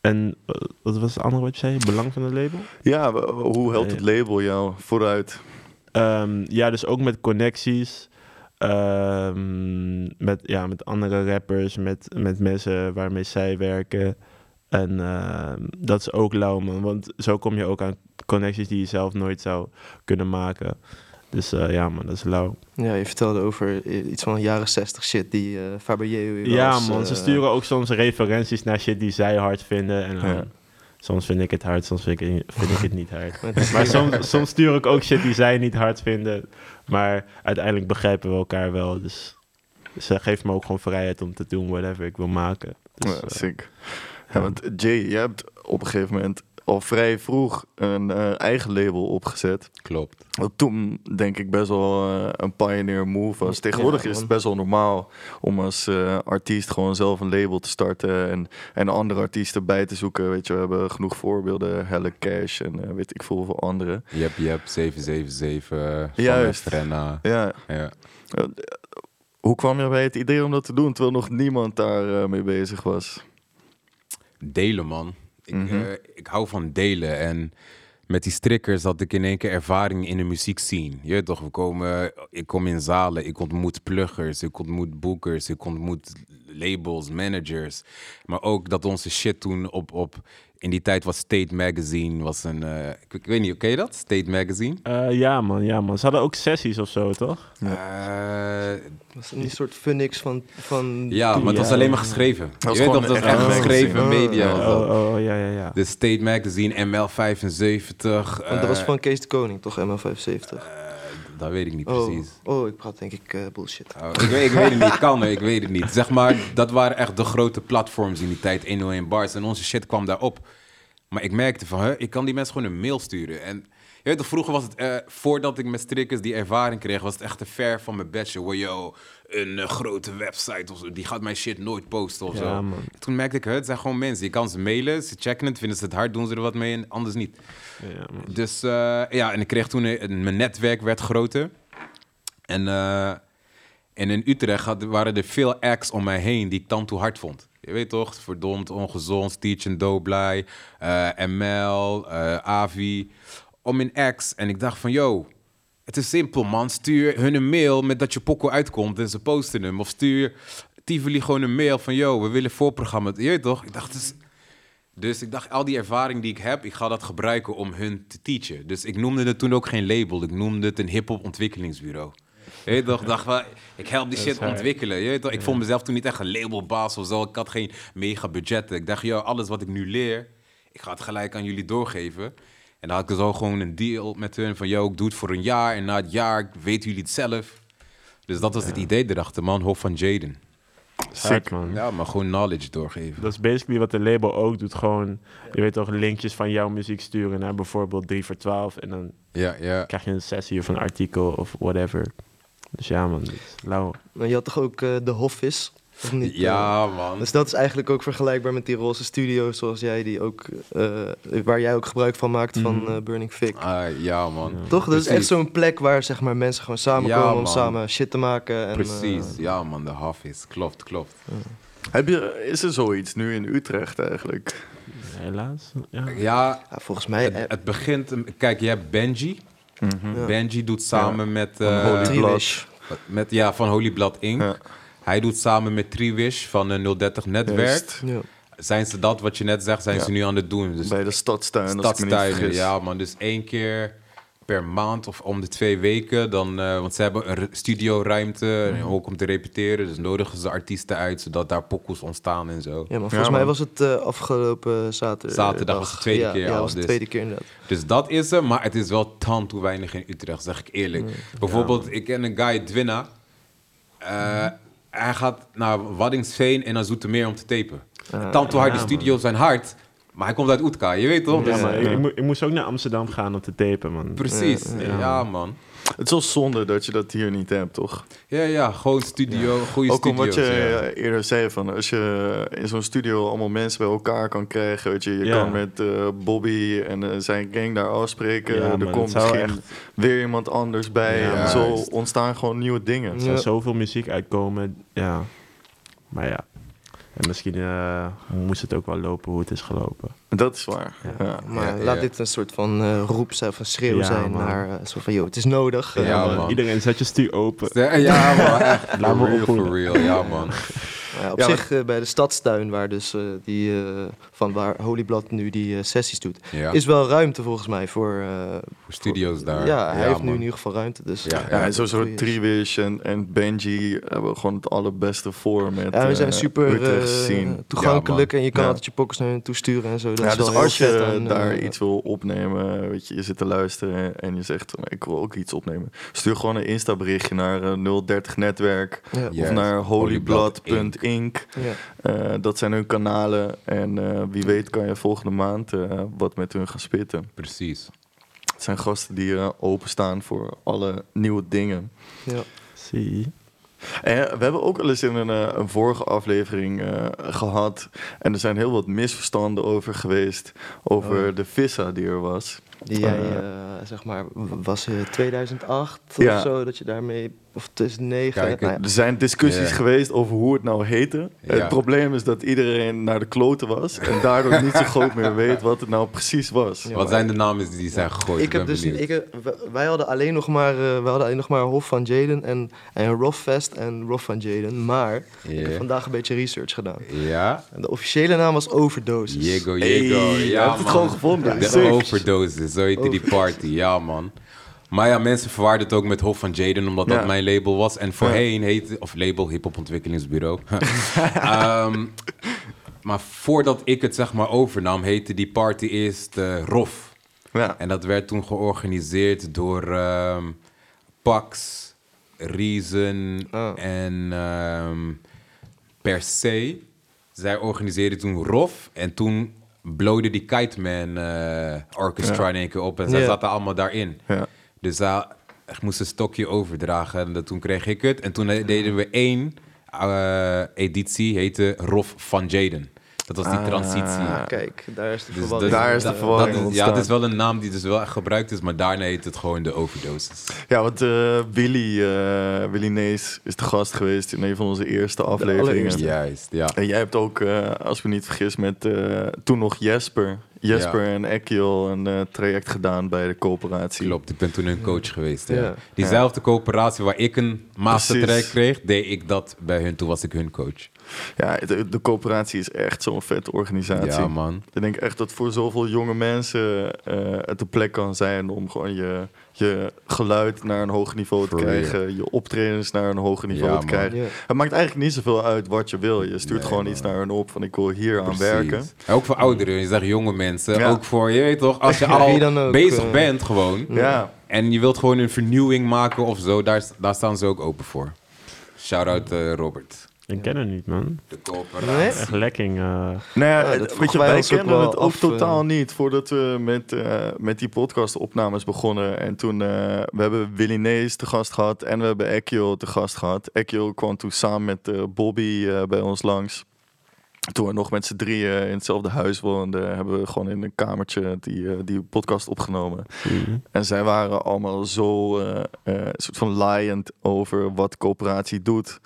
en eh, wat was het andere wat je zei? Belang van het label? Ja, hoe helpt het label jou vooruit? Ja, dus ook met connecties. Met, ja, met andere rappers, met, met mensen waarmee zij werken. En ehm, dat is ook lauw, man. Want zo kom je ook aan connecties die je zelf nooit zou kunnen maken. Dus eh, ja, man, dat is lauw. Ja, je vertelde over iets van jaren 60 shit die eh Fabergé Ja, was, man, ze eh, sturen ook soms referenties naar shit die zij hard vinden. En Ja. soms vind ik het hard, soms vind ik, vind ik het niet hard. Maar soms, soms stuur ik ook shit die zij niet hard vinden. Maar uiteindelijk begrijpen we elkaar wel. Dus ze geeft me ook gewoon vrijheid om te doen whatever ik wil maken. Dus, Ja, sick. Ja, want Jay, jij hebt op een gegeven moment al vrij vroeg een eh, eigen label opgezet. Klopt. Wat toen denk ik best wel eh, een pioneer move was. Tegenwoordig Ja, is het best wel normaal om als eh, artiest gewoon zelf een label te starten en, en andere artiesten bij te zoeken. Weet je, we hebben genoeg voorbeelden, Helle Cash en weet ik veel hoeveel andere. Yep, yep, 777 van Juist. Frenna. Ja, Ja. Hoe kwam je bij het idee om dat te doen, terwijl nog niemand daar mee bezig was? Delen, man. Ik, Mhm. eh, ik hou van delen. En met die strikkers had ik in één keer ervaring in de muziek zien. Je toch, we komen, ik kom in zalen, ik ontmoet pluggers, ik ontmoet boekers, ik ontmoet labels, managers. Maar ook dat onze shit toen op, op in die tijd was State Magazine, was een, eh, ik, ik weet niet, ken je dat? State Magazine? Eh, ja, man, ja, man. Ze hadden ook sessies of zo, toch? Eh, Was het een soort Phoenix van... van ja, maar het was Ja. alleen maar geschreven. Dat je weet dat was echt geschreven media. was dat. Oh, oh, ja, ja, ja. De State Magazine, ML75. want dat was van Kees de Koning, toch? ML75. Dat weet ik niet Oh, precies. oh, ik praat denk ik eh, bullshit. Oh, ik, weet, ik weet het niet, kan ik weet het niet. Zeg maar, dat waren echt de grote platforms in die tijd, 101 bars. En onze shit kwam daarop. Maar ik merkte van, hè, ik kan die mensen gewoon een mail sturen. En je weet toch, vroeger was het, eh, voordat ik met strikkers die ervaring kreeg, was het echt te ver van mijn bedje. Wow, yo, een eh, grote website of zo, die gaat mijn shit nooit posten of Ja, zo. man. Toen merkte ik, het zijn gewoon mensen. Je kan ze mailen, ze checken het, vinden ze het hard, doen ze er wat mee en anders niet. Ja. Dus eh, ja, en ik kreeg toen, een, mijn netwerk werd groter. En, eh, en in Utrecht had, waren er veel acts om mij heen die ik dan toe hard vond. Je weet toch, Verdomd, Ongezond, Teach and eh ML, eh, Avi. Om in acts. En ik dacht van, yo, het is simpel man. Stuur hun een mail met dat je pokoe uitkomt en ze posten hem. Of stuur Tivoli gewoon een mail van, yo, we willen voorprogramma. Je weet toch? Ik dacht, is... Dus ik dacht, al die ervaring die ik heb, ik ga dat gebruiken om hun te teachen. Dus ik noemde het toen ook geen label. Ik noemde het een hip-hop ontwikkelingsbureau. Je toch? Ik dacht van, ik help die shit ontwikkelen. Je weet toch? Ik vond mezelf toen niet echt een labelbaas of zo. Ik had geen mega budgetten. Ik dacht, joh, alles wat ik nu leer, ik ga het gelijk aan jullie doorgeven. En dan had ik zo gewoon een deal met hun van, yo, ik doe het voor een jaar. En na het jaar weten jullie het zelf. Dus dat was het idee erachter, man. Hof van Jaden. Hard, man. Ja, maar gewoon knowledge doorgeven. Dat is basically wat de label ook doet. Gewoon, je weet toch, linkjes van jouw muziek sturen naar bijvoorbeeld 3 voor 12. En dan Ja, ja. krijg je een sessie of een artikel of whatever. Dus ja, man. lauw. Maar je had toch ook eh, de Hofvis? Of niet? Ja, Eh, man. dus dat is eigenlijk ook vergelijkbaar met die roze studio's zoals jij die ook, eh, waar jij ook gebruik van maakt van Mhm. eh, Burning Fig. Ah, ja, man. Ja. Toch? Dat is echt zo'n plek waar zeg maar, mensen gewoon samenkomen Ja, om samen shit te maken. En, Precies. ja, man. De half is. Klopt, klopt. Heb je, is er zoiets nu in Utrecht eigenlijk? Helaas. Ja. Ja, ja, volgens mij... het, het begint... Kijk, je hebt Benji. Ja. Benji doet samen met... Eh, Holy Triwish. met ja, van Holy Blood Inc. Hij doet samen met Triwish van een 030 Netwerk. Juist. Ja. Zijn ze dat, wat je net zegt, zijn Ja. ze nu aan het doen. Dus Bij de stadstuinen, vergis. ja man. Dus één keer per maand of om de twee weken. Dan, eh, want ze hebben een studioruimte, en ook om te repeteren. Dus nodigen ze artiesten uit, zodat daar pokkels ontstaan en zo. Ja, maar volgens mij man. was het eh, afgelopen zaterdag. Zaterdag was de tweede ja, keer Ja, al, was de dus. tweede keer inderdaad. Dus dat is er, maar het is wel tan toe weinig in Utrecht, zeg ik eerlijk. Bijvoorbeeld, ik ken een guy, Dwina. Eh, Hij gaat naar Waddingsveen en naar Zoetermeer om te tapen. Tan toe hard, ja, die studio's zijn hard, maar hij komt uit Oetka, je weet toch? Ja, Dus- maar ik, ik, mo- ik moest ook naar Amsterdam gaan om te tapen, man. Precies, Ja, ja, ja. man. Het is wel zonde dat je dat hier niet hebt, toch? Ja, ja, gewoon studio, goede Ook om studio's. wat je ja. eerder zei, van als je in zo'n studio allemaal mensen bij elkaar kan krijgen, weet je, je Ja. kan met eh, Bobby en eh, zijn gang daar afspreken, Ja, er komt misschien weer iemand anders bij Ja, en zo ontstaan gewoon nieuwe dingen. Er zou Ja. zoveel muziek uitkomen, ja. Maar ja. En misschien eh, moest het ook wel lopen hoe het is gelopen. Dat is waar. Ja. Ja. Maar Ja, laat ja. dit een soort van eh, roep zijn, of een schreeuw Ja, zijn man. naar, uh, zo van, joh, het is nodig. Ja, Eh, man. Iedereen zet je stuur open. Ja, man, echt. Laat me For real, opvoeden. for real, ja, man. Ja, op Ja, zich eh, bij de stadstuin, waar dus eh, die, eh, van waar Holyblad nu die sessies doet, Ja, is wel ruimte volgens mij voor... eh, voor studio's daar. Ja, hij heeft nu in ieder geval ruimte. Dus, Ja, Ja, en sowieso. Triwish en, en Benji hebben gewoon het allerbeste voor met Ja, we zijn super eh, toegankelijk en je kan Ja. altijd je pokkers naar hen toe sturen en zo. Dat ja, is dus als je daar iets wil opnemen, weet je, je zit te luisteren en je zegt, ik wil ook iets opnemen. Stuur gewoon een Insta berichtje naar eh, 030 Netwerk Ja, of naar Holyblood ja. Eh, dat zijn hun kanalen en eh, wie weet kan je volgende maand eh, wat met hun gaan spitten. Precies. Het zijn gasten die openstaan voor alle nieuwe dingen. ja. Zie. En we hebben ook al eens in een, eh, een vorige aflevering eh, gehad. En er zijn heel wat misverstanden over geweest. Over Oh. de vissa die er was. Die jij, zeg maar, was het 2008 Ja. of zo, dat je daarmee, of 2009. Kijk, nou ja. Er zijn discussies geweest over hoe het nou heette. Ja. Het probleem is dat iedereen naar de kloten was. En daardoor niet zo goed meer weet wat het nou precies was. Ja, Wat zijn de namen die zijn gegooid? Ik heb ben dus, ik, heb- wij hadden alleen nog maar, eh, wij hadden alleen nog maar Hof van Jaden en, en Roffest en Rof van Jaden. Maar ik heb vandaag een beetje research gedaan. Ja, En de officiële naam was Overdoses. Diego, Hey, Diego. je ja, het gewoon gevonden. De Sick. overdose, zo heette die party. Ja, man. Maar ja, mensen verwaarden het ook met Hof van Jaden, omdat dat mijn label was. En voorheen heette, of label, hip-hop ontwikkelingsbureau. Ehm, maar voordat ik het zeg maar overnam, heette die party eerst eh, ROF. Ja. En dat werd toen georganiseerd door ehm, Pax, Reason Oh. en ehm, Per se. Zij organiseerden toen ROF en toen blowde die Kite Man eh, Orchestra Ja. in één keer op en zij zaten allemaal daarin. Ja. Dus daar ik moest een stokje overdragen en dat, toen kreeg ik het. En toen deden we één eh, editie, heette Rof van Jaden. Dat was die Ah. transitie. Kijk, daar is de Dus Daar is de verwarring dat is- Ja, het is wel een naam die dus wel echt gebruikt is, maar daarna heet het gewoon de overdoses. Ja, want eh, Willy, eh, Willy Nees is de gast geweest in een van onze eerste afleveringen. Juist, ja. En jij hebt ook, eh, als ik me niet vergis, met eh, toen nog Jesper. Jesper en Ekiel een eh, traject gedaan bij de coöperatie. Klopt, ik ben toen hun coach geweest. Ja. Ja. Diezelfde coöperatie waar ik een mastertrack Precies. kreeg, deed ik dat bij hun. Toen was ik hun coach. Ja, de, de coöperatie is echt zo'n vette organisatie. Ja, man. Ik denk echt dat voor zoveel jonge mensen eh, het de plek kan zijn om gewoon je, je geluid naar een hoger niveau te krijgen. Je optredens naar een hoger niveau Ja, te krijgen. Ja. Het maakt eigenlijk niet zoveel uit wat je wil. Je stuurt Nee, gewoon man. iets naar hen op van ik wil hier aan werken. Ook voor ouderen, je zegt jonge mensen. Ja. Ook voor, je weet toch, als je al ook, bezig eh. bent gewoon. Ja, En je wilt gewoon een vernieuwing maken of zo, daar, daar staan ze ook open voor. Shout-out eh, Robert. Ik ken het niet, man. De coöperatie. Nee? Echt lekking. eh. Nou ja, weet je, wij kenden wel het ook af, totaal eh. niet voordat we met, eh, met die podcastopnames begonnen. En toen, eh, we hebben Willy Nees te gast gehad en we hebben Ekio te gast gehad. Ekio kwam toen samen met eh, Bobby eh, bij ons langs. Toen we nog met z'n drieën in hetzelfde huis woonden, hebben we gewoon in een kamertje die, eh, die podcast opgenomen. En zij waren allemaal zo eh, soort van laaiend over wat coöperatie doet.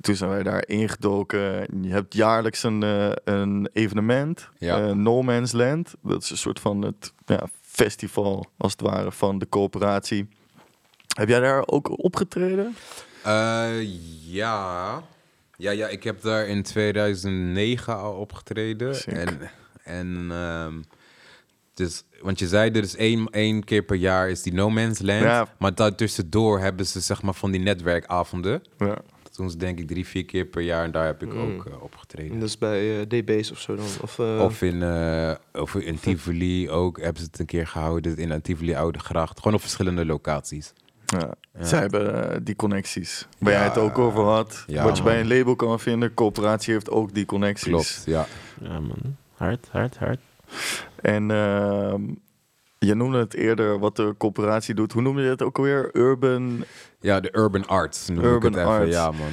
Toen zijn wij daar ingedoken. Je hebt jaarlijks een, een evenement, Ja. No Man's Land. Dat is een soort van het ja, festival, als het ware, van de coöperatie. Heb jij daar ook opgetreden? Ja. Ja, ja, ik heb daar in 2009 al opgetreden. Sick. En, en ehm, dus, want je zei, er is één, één keer per jaar is die No Man's Land. Ja. Maar daartussendoor hebben ze zeg maar van die netwerkavonden. Ja. Ze denk ik drie, vier keer per jaar en daar heb ik Mm. ook eh, opgetreden. Dus bij eh DB's of zo dan? Of, eh, Of in, of in Tivoli ook hebben ze het een keer gehouden. In Tivoli Oude Gracht. Gewoon op verschillende locaties. Ja. Ja. Zij hebben eh, die connecties. Waar Ja. jij het ook over had. Ja, wat je bij een label kan vinden. Coöperatie heeft ook die connecties. Klopt, ja. Ja, man. Hard, hard, hard. En ehm, je noemde het eerder wat de coöperatie doet. Hoe noem je het ook alweer? Urban. Ja, de Urban Arts noem Urban ik het even. Arts. Ja, man.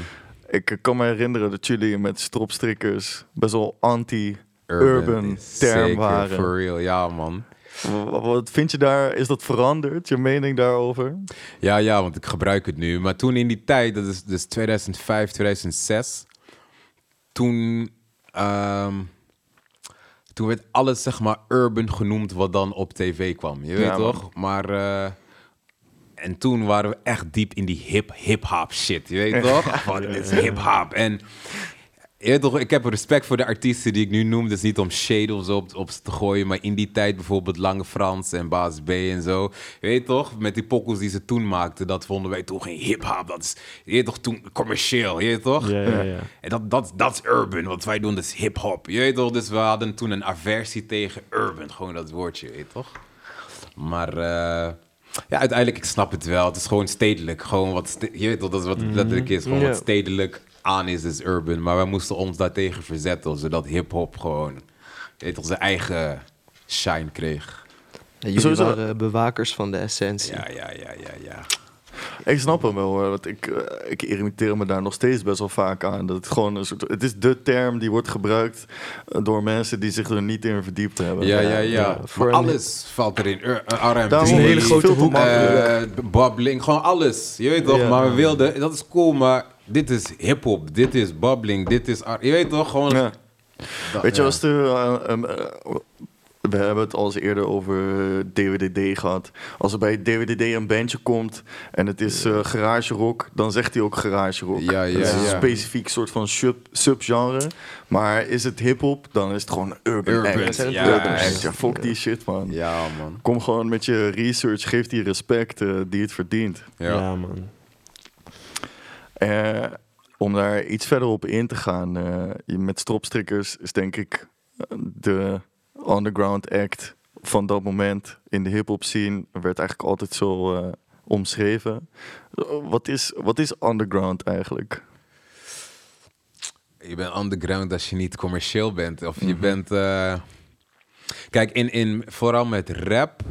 Ik kan me herinneren dat jullie met stropstrikkers best wel anti. Urban, Urban term waren. For real, ja, man. Wa- Wat vind je daar? Is dat veranderd? Je mening daarover? Ja, ja, want ik gebruik het nu. Maar toen in die tijd, dat is dus 2005, 2006. Toen, ehm, toen werd alles, zeg maar, urban genoemd wat dan op tv kwam. Je weet Ja, toch? Maar... eh, en toen waren we echt diep in die hip, hip-hop shit. Je weet toch? Van, is hip-hop. En toch, ik heb respect voor de artiesten die ik nu noem. Dus niet om shade of zo op, op ze te gooien. Maar in die tijd bijvoorbeeld Lange Frans en Baas B en zo. Je weet toch, met die pokkels die ze toen maakten. Dat vonden wij toen geen hip-hop. Dat is, je weet toch, toen commercieel. Je weet toch? Ja, ja, ja. En dat, dat, dat is urban. Wat wij doen, dat is hip-hop. Je weet toch? Dus we hadden toen een aversie tegen urban. Gewoon dat woordje, je weet toch? Maar eh, ja, uiteindelijk, ik snap het wel. Het is gewoon stedelijk. Gewoon wat, je weet toch, dat is wat het letterlijk is. Gewoon wat stedelijk aan is, is urban. Maar wij moesten ons daartegen verzetten, zodat hip-hop gewoon, weet zijn eigen shine kreeg. Ja, jullie Sowieso. waren bewakers van de essentie. Ja, ja, ja, ja, ja. Ik snap hem wel, hoor, want ik, eh, ik irriteer me daar nog steeds best wel vaak aan. Dat het gewoon een soort, het is de term die wordt gebruikt eh, door mensen die zich er niet in verdiept hebben. Ja, ja, ja. ja, voor Maar alles valt erin. Uh, uh, R&B, een hele grote hoek. eh, bubbling, gewoon alles. Je weet toch, Ja. maar we wilden, dat is cool, maar dit is hip-hop, dit is bubbling, dit is. Je weet toch, gewoon. Ja. dat- Weet je, ja. als er, eh, um, eh, we hebben het al eens eerder over DWDD gehad. Als er bij DWDD een bandje komt en het is eh, garage rock, dan zegt hij ook garage rock. Ja, ja, dat is een ja. specifiek soort van sub, subgenre. Maar is het hip-hop, dan is het gewoon urban, Urban, act. ja, urban juist. act. Ja, fuck die shit, man. Ja, man. Kom gewoon met je research, geef die respect eh, die het verdient. Ja. Ja, man. Eh, om daar iets verder op in te gaan, eh, met stropstrikkers is denk ik eh, de underground act van dat moment in de hip-hop scene werd eigenlijk altijd zo omschreven. Wat is, wat is underground eigenlijk? Je bent underground als je niet commercieel bent. Of je Mhm. bent. Kijk, in, in, vooral met rap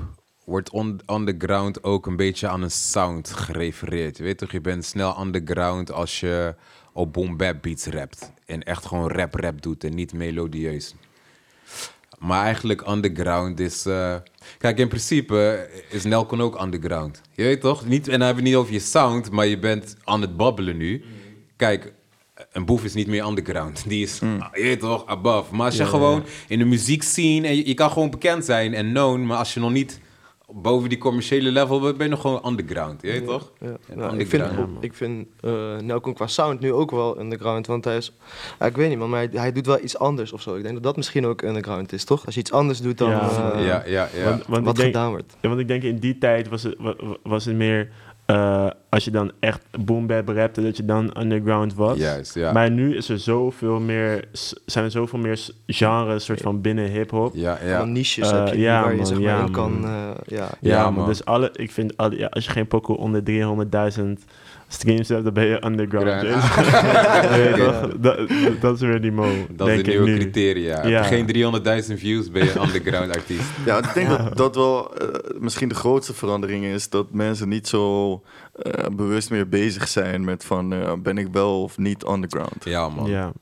wordt on, underground ook een beetje aan een sound gerefereerd. Je weet toch, je bent snel underground als je op boom bap beats rapt. En echt gewoon rap rap doet en niet melodieus. Maar eigenlijk underground is... eh, Kijk, in principe is Nelcon ook underground. Je weet toch? Niet, en dan hebben we niet over je sound, maar je bent aan het babbelen nu. Kijk, een boef is niet meer underground. Die is, Mm. ah, je weet toch, above. Maar als je Ja, gewoon in de muziek scene... En je, je kan gewoon bekend zijn en known, maar als je nog niet boven die commerciële level ben je nog gewoon underground. Je weet toch? Ja. Nou, ik vind, ik vind eh Nelcon qua sound nu ook wel underground, want hij is, ja, ik weet niet man, maar hij, hij doet wel iets anders of zo. Ik denk dat dat misschien ook underground is, toch? Als je iets anders doet dan Ja, eh, ja, ja, ja. Want, want wat denk, gedaan wordt. Ja, want ik denk in die tijd was het, wa- wa- was het meer... eh, als je dan echt boom bap rapte, dat je dan underground was. Juist, ja. Maar nu is er zoveel meer, zijn er zoveel meer genres soort van binnen hip-hop. ja, Ja. ja. niches Eh, heb je ja, waar je zeg maar ja, in kan, eh, ja. Ja, Ja, man. man. Dus alle, ik vind, alle, ja, als je geen pokoe onder 300.000 streams hebt, dan ben je underground. Toch? dat, dat is weer die mo, Dat denk is de ik nieuwe nu. criteria. Ja. geen 300.000 views, ben je een underground artiest. Ja, ik denk dat dat wel eh, misschien de grootste verandering is. Dat mensen niet zo eh, bewust meer bezig zijn met van eh, ben ik wel of niet underground. Ja, man. Ja.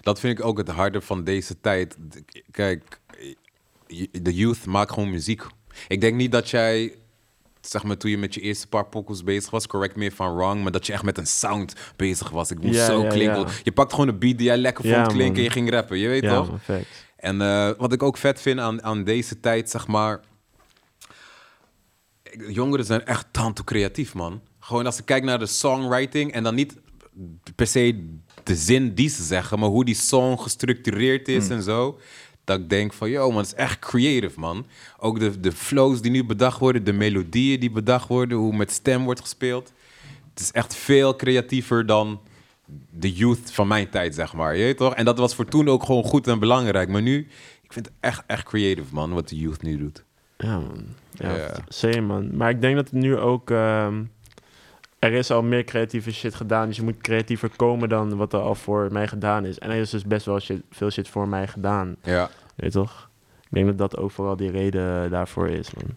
Dat vind ik ook het harde van deze tijd. Kijk, de youth maakt gewoon muziek. Ik denk niet dat jij, zeg maar, toen je met je eerste paar pokkels bezig was, correct me if I'm wrong, maar dat je echt met een sound bezig was. Ik moest zo klinken. Je pakt gewoon een beat die jij lekker vond klinken man. en je ging rappen. Je weet toch? En eh, wat ik ook vet vind aan, aan deze tijd, zeg maar. Jongeren zijn echt tanto creatief, man. Gewoon als ik kijk naar de songwriting en dan niet per se de zin die ze zeggen, maar hoe die song gestructureerd is en zo. Dat ik denk van, yo man, het is echt creative, man. Ook de, de flows die nu bedacht worden, de melodieën die bedacht worden, hoe met stem wordt gespeeld. Het is echt veel creatiever dan de youth van mijn tijd, zeg maar. Je weet toch? En dat was voor toen ook gewoon goed en belangrijk. Maar nu, ik vind het echt, echt creative, man, wat de youth nu doet. Ja, man. Ja, same, man. Maar ik denk dat het nu ook... ehm, er is al meer creatieve shit gedaan, dus je moet creatiever komen dan wat er al voor mij gedaan is. En er is dus best wel shit, veel shit voor mij gedaan, Ja. weet je toch? Ik denk dat dat ook vooral die reden daarvoor is, man.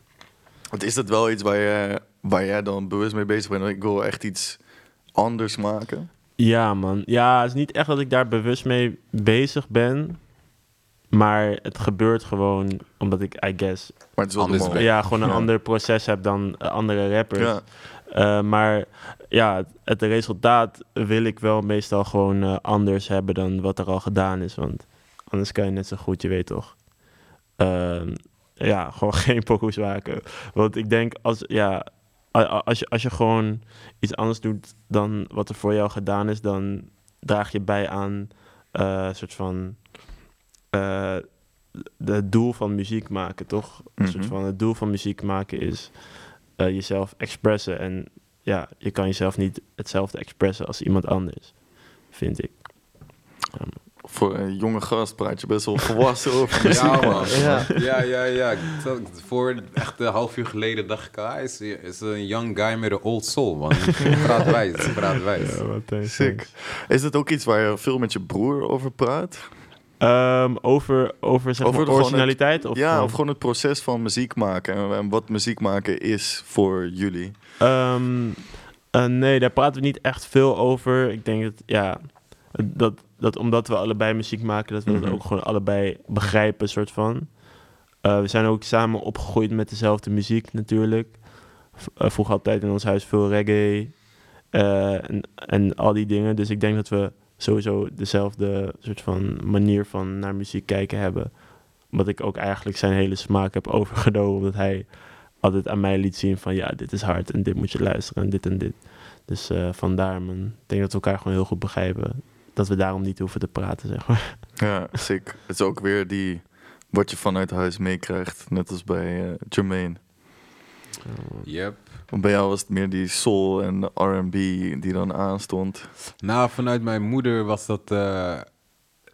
Want is dat wel iets waar, je, waar jij dan bewust mee bezig bent? Ik wil echt iets anders maken. Ja, man. Ja, het is niet echt dat ik daar bewust mee bezig ben. Maar het gebeurt gewoon omdat ik, I guess, Maar het is wel Anders normaal. ben- ja, gewoon een Ja. ander proces heb dan andere rappers. Ja. Eh, maar ja, het, het resultaat wil ik wel meestal gewoon eh, anders hebben dan wat er al gedaan is. Want anders kan je net zo goed, je weet toch. Ehm, ja, gewoon geen pokoes maken. Want ik denk, als, ja, als, je, als je gewoon iets anders doet dan wat er voor jou gedaan is, dan draag je bij aan eh, een soort van het doel van muziek maken, toch? Een soort Mhm. van het doel van muziek maken is eh, jezelf expressen. En ja, je kan jezelf niet hetzelfde expressen als iemand anders, vind ik. Voor een jonge gast praat je best wel volwassen over. Ja, man. Ja. Ja, ja, ja. Zat- Voor echt een half uur geleden dacht ik, ah, hij is, is een young guy met een old soul, man. Praat wijs, praat wijs. Sick. Is het ook iets waar je veel met je broer over praat? Ehm, over, over, zeg Over maar, originaliteit? Of ja, gewoon- of gewoon het proces van muziek maken en, en wat muziek maken is voor jullie. Ehm, Eh, nee, daar praten we niet echt veel over. Ik denk dat, ja, dat, dat omdat we allebei muziek maken, dat we Mhm. dat ook gewoon allebei begrijpen, soort van. Eh, we zijn ook samen opgegroeid met dezelfde muziek natuurlijk. V- eh, vroeger altijd in ons huis veel reggae en, en al die dingen. Dus ik denk dat we sowieso dezelfde soort van manier van naar muziek kijken hebben. Omdat ik ook eigenlijk zijn hele smaak heb overgenomen. Omdat hij altijd aan mij liet zien van ja, dit is hard en dit moet je luisteren en dit en dit. Dus eh, vandaar man. Ik denk dat we elkaar gewoon heel goed begrijpen. Dat we daarom niet hoeven te praten, zeg maar. Ja, sick. Het is ook weer die wat je vanuit huis meekrijgt. Net als bij eh, Jermaine. Yep. Want bij jou was het meer die soul en R&B die dan aanstond. Nou, vanuit mijn moeder was dat... eh,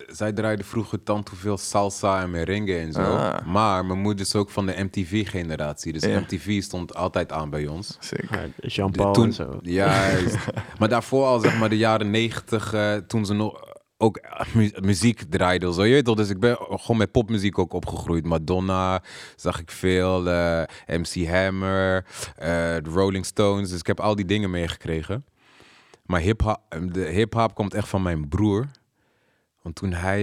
zij draaide vroeger tante veel salsa en merengue en zo. Ah. Maar mijn moeder is ook van de MTV-generatie. Dus Ja. MTV stond altijd aan bij ons. Ja, Jean-Paul Toen- en zo. Juist. maar daarvoor al, zeg maar, de jaren negentig, eh, toen ze nog ook eh, mu- muziek draaiden. Zo, je weet toch? Dus ik ben gewoon met popmuziek ook opgegroeid. Madonna zag ik veel, eh, MC Hammer, eh, de Rolling Stones. Dus ik heb al die dingen meegekregen. Maar hip-hop, de hip-hop komt echt van mijn broer. Want toen hij,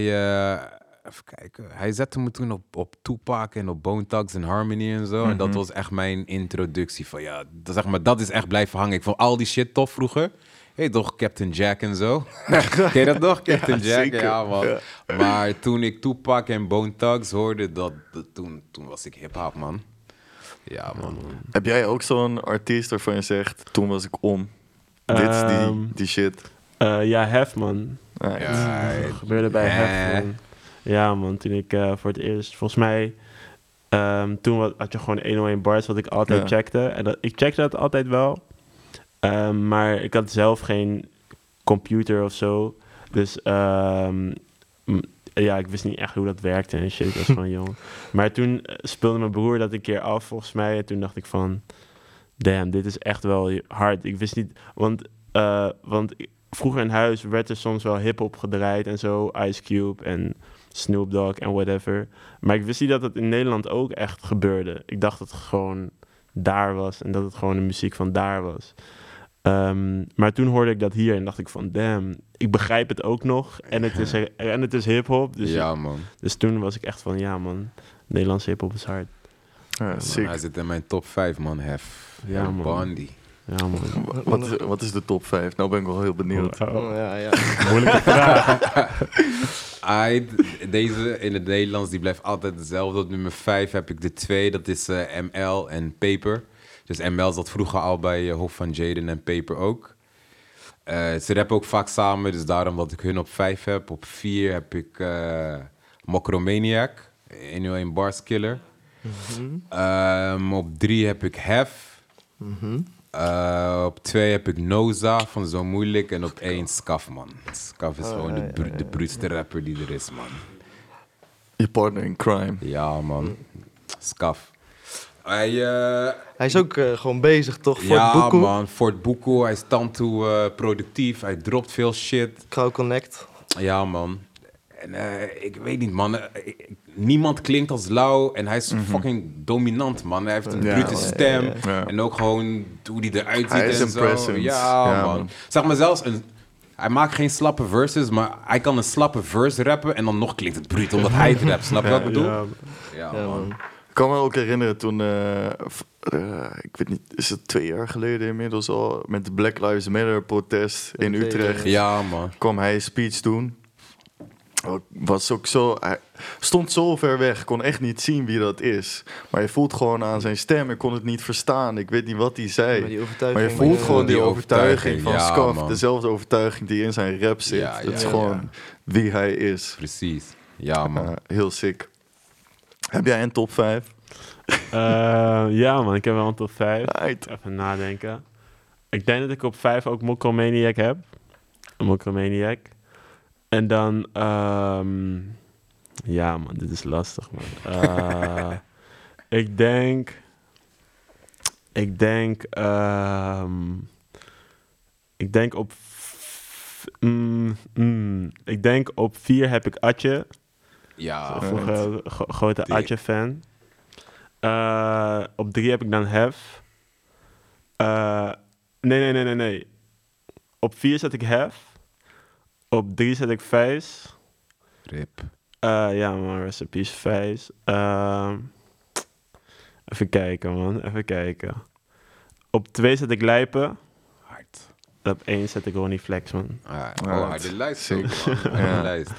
even kijken, hij zette me toen op, op Tupac en op Bone Thugs en Harmony en zo. En dat Mhm. was echt mijn introductie van ja, dat, zeg maar, dat is echt blijven hangen. Ik vond al die shit tof vroeger. Hey, toch Captain Jack en zo. Ken je dat nog? Captain Ja, Jack, zeker. ja man. Ja. Maar toen ik Tupac en Bone Thugs hoorde, dat, dat- toen, toen was ik hip-hop man. Ja man. Heb jij ook zo'n artiest waarvan je zegt, toen was ik om. Dit is die, Ehm, die shit. Eh, ja, Hef, man. Ja, Dat gebeurde bij eh. Hef, man. Ja, man. Toen ik eh, voor het eerst, volgens mij... ehm, toen had je gewoon 101 bars, wat ik altijd Ja. checkte. En dat, ik checkte dat altijd wel. Ehm, maar ik had zelf geen computer of zo. Dus ehm, ja, ik wist niet echt hoe dat werkte en shit. Ik was gewoon jong. Maar toen eh, speelde mijn broer dat een keer af, volgens mij. En toen dacht ik van... Damn, dit is echt wel hard. Ik wist niet... Want, eh, want vroeger in huis werd er soms wel hip-hop gedraaid en zo. Ice Cube en Snoop Dogg en whatever. Maar ik wist niet dat het in Nederland ook echt gebeurde. Ik dacht dat het gewoon daar was en dat het gewoon de muziek van daar was. Ehm, maar toen hoorde ik dat hier en dacht ik van damn, ik begrijp het ook nog. En het is, en het is hip-hop. Dus, ja man. dus toen was ik echt van ja man, Nederlandse hip-hop is hard. Ja, Man. Hij zit in mijn top 5 man, Hef. Ja, man. Bondi. Ja man. Wa- Wat is, wat is de top 5? Nou ben ik wel heel benieuwd. Oh, Oh, ja, ja. moeilijke vraag. Ai, deze in het Nederlands die blijft altijd hetzelfde. Op nummer 5 heb ik de twee, dat is eh, ML en Paper. Dus ML zat vroeger al bij eh, Hof van Jaden en Paper ook. Eh, ze rappen ook vaak samen, dus daarom dat ik hun op 5 heb. Op 4 heb ik eh Mokromaniac, 101 Bars Killer. Ehm, op 3 heb ik Hef. Mhm. Op 2 heb ik Noza van Zo Moeilijk. En op 1 Scaf, man. Scaf is Oh, gewoon ja, de, ja, ja, de bruutste rapper die er is, man. Je partner in crime. Ja, man. Scaf. Hij, eh, Hij is ook eh, gewoon bezig, toch? Voor ja, boekoe. man. Fort Boeko. Hij is tant toe eh, productief. Hij dropt veel shit. Crowd Connect. Ja, man. En eh, ik weet niet, man. Niemand klinkt als Lau. En hij is fucking dominant, man. Hij heeft een Ja, brute stem. Ja, ja. Ja. En ook gewoon hoe hij eruit ziet Hij is en zo. presence. Ja, Ja, man. man. Zeg maar zelfs een... Hij maakt geen slappe verses, maar hij kan een slappe verse rappen en dan nog klinkt het bruut omdat hij het rapt. Snap je wat ik bedoel? Ja, Ja, Ja, man. man. Ik kan me ook herinneren toen, eh, eh, ik weet niet, is het twee jaar geleden inmiddels al, met de Black Lives Matter protest in Utrecht, Ja, man. kwam hij een speech doen. Was ook zo, hij stond zo ver weg, kon echt niet zien wie dat is. Maar je voelt gewoon aan zijn stem, ik kon het niet verstaan, ik weet niet wat hij zei. Maar die overtuiging. Maar je voelt eh, gewoon die die overtuiging van ja, Scaf, man. dezelfde overtuiging die in zijn rap zit. Ja, dat is ja, gewoon ja. wie hij is. Precies. Ja, man. Ja, heel sick. Heb jij een top 5? Eh, ja man, ik heb wel een top 5. Right. Even nadenken. Ik denk dat ik op 5 ook Mokromaniac heb. Mokromaniac. En dan... ehm, ja man, dit is lastig man. Eh, ik denk... Ik denk... ehm, ik denk op... mm, mm, ik denk op 4 heb ik Atje. Ja, Zo. Vroeger gro- grote. Eh, op drie heb ik dan Hef. Eh, Nee, nee, nee, nee, nee. Op vier zet ik Hef. Op drie zet ik Vijs. Rip. Eh, ja, in peace, Vijs. Ehm, even kijken, man. Even kijken. Op twee zet ik Lijpen. Hard. Op één zet ik Ronnie Flex, man. Ah, oh, harde lijst. zeker. man. Harde Ja. lijst.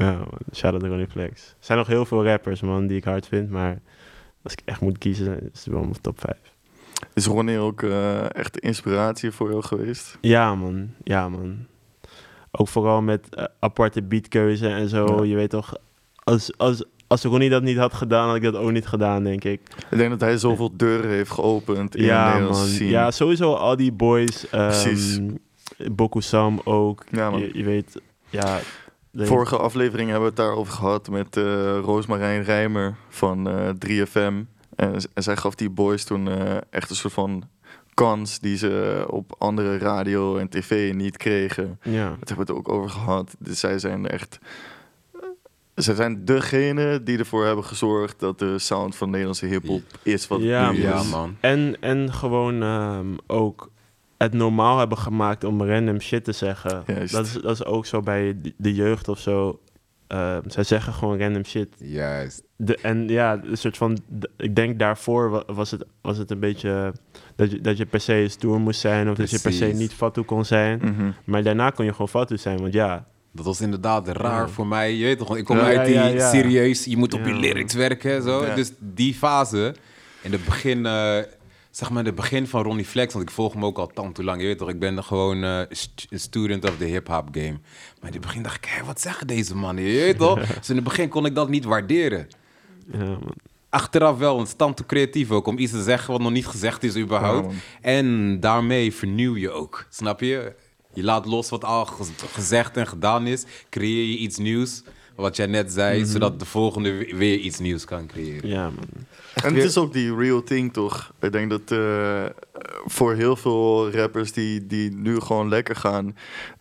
Ja, man. Shout-out naar Ronnie Flex. Er zijn nog heel veel rappers, man, die ik hard vind. Maar als ik echt moet kiezen, is het wel mijn top 5. Is Ronnie ook eh, echt de inspiratie voor jou geweest? Ja, man. Ja, man. Ook vooral met eh, aparte beatkeuze en zo. Ja. Je weet toch, als, als, als Ronnie dat niet had gedaan, had ik dat ook niet gedaan, denk ik. Ik denk dat hij zoveel deuren heeft geopend in de ja, Nederlandse scene. Ja, sowieso al die boys. Precies. Um, Boku Sam ook. Ja, man. je, je weet, ja. De- Vorige aflevering hebben we het daarover gehad met eh Roosmarijn Rijmer van eh 3FM. En, z- en zij gaf die boys toen eh, echt een soort van kans die ze op andere radio en tv niet kregen. Ja. Daar hebben we het ook over gehad. Dus zij zijn echt... Zij zijn degene die ervoor hebben gezorgd dat de sound van Nederlandse hiphop is wat Ja, nu is. Ja, man. En, en gewoon ehm, ook het normaal hebben gemaakt om random shit te zeggen. Juist. Dat is, dat is ook zo bij de- jeugd of zo. Ehm, zij zeggen gewoon random shit. Juist. De, en ja, een soort van. de- ik denk daarvoor wa- was het, was het een beetje. Dat je, dat je per se stoer moest zijn. Of dat je per se niet fatu kon zijn. Mhm. Maar daarna kon je gewoon fatu zijn. Want ja, Dat was inderdaad raar Ja. voor mij. Je weet toch, ik kom Ja, uit die ja, serieus, je moet op je lyrics werken en zo. Dus die fase, in het begin, eh, zeg maar, het begin van Ronnie Flex, want ik volg hem ook al tante lang. Je weet toch, ik ben gewoon eh, st- een student of the hip-hop game. Maar in het begin dacht ik, hé, wat zeggen deze mannen? Je weet toch? dus in het begin kon ik dat niet waarderen. ja man. Achteraf wel, want stand te creatief ook om iets te zeggen wat nog niet gezegd is überhaupt. Ja, en daarmee vernieuw je ook, snap je? Je laat los wat al gez- gezegd en gedaan is, creëer je iets nieuws, wat jij net zei, zodat de volgende we- weer iets nieuws kan creëren. Ja, man. En het is ook die real thing, toch? Ik denk dat eh, voor heel veel rappers die, die nu gewoon lekker gaan...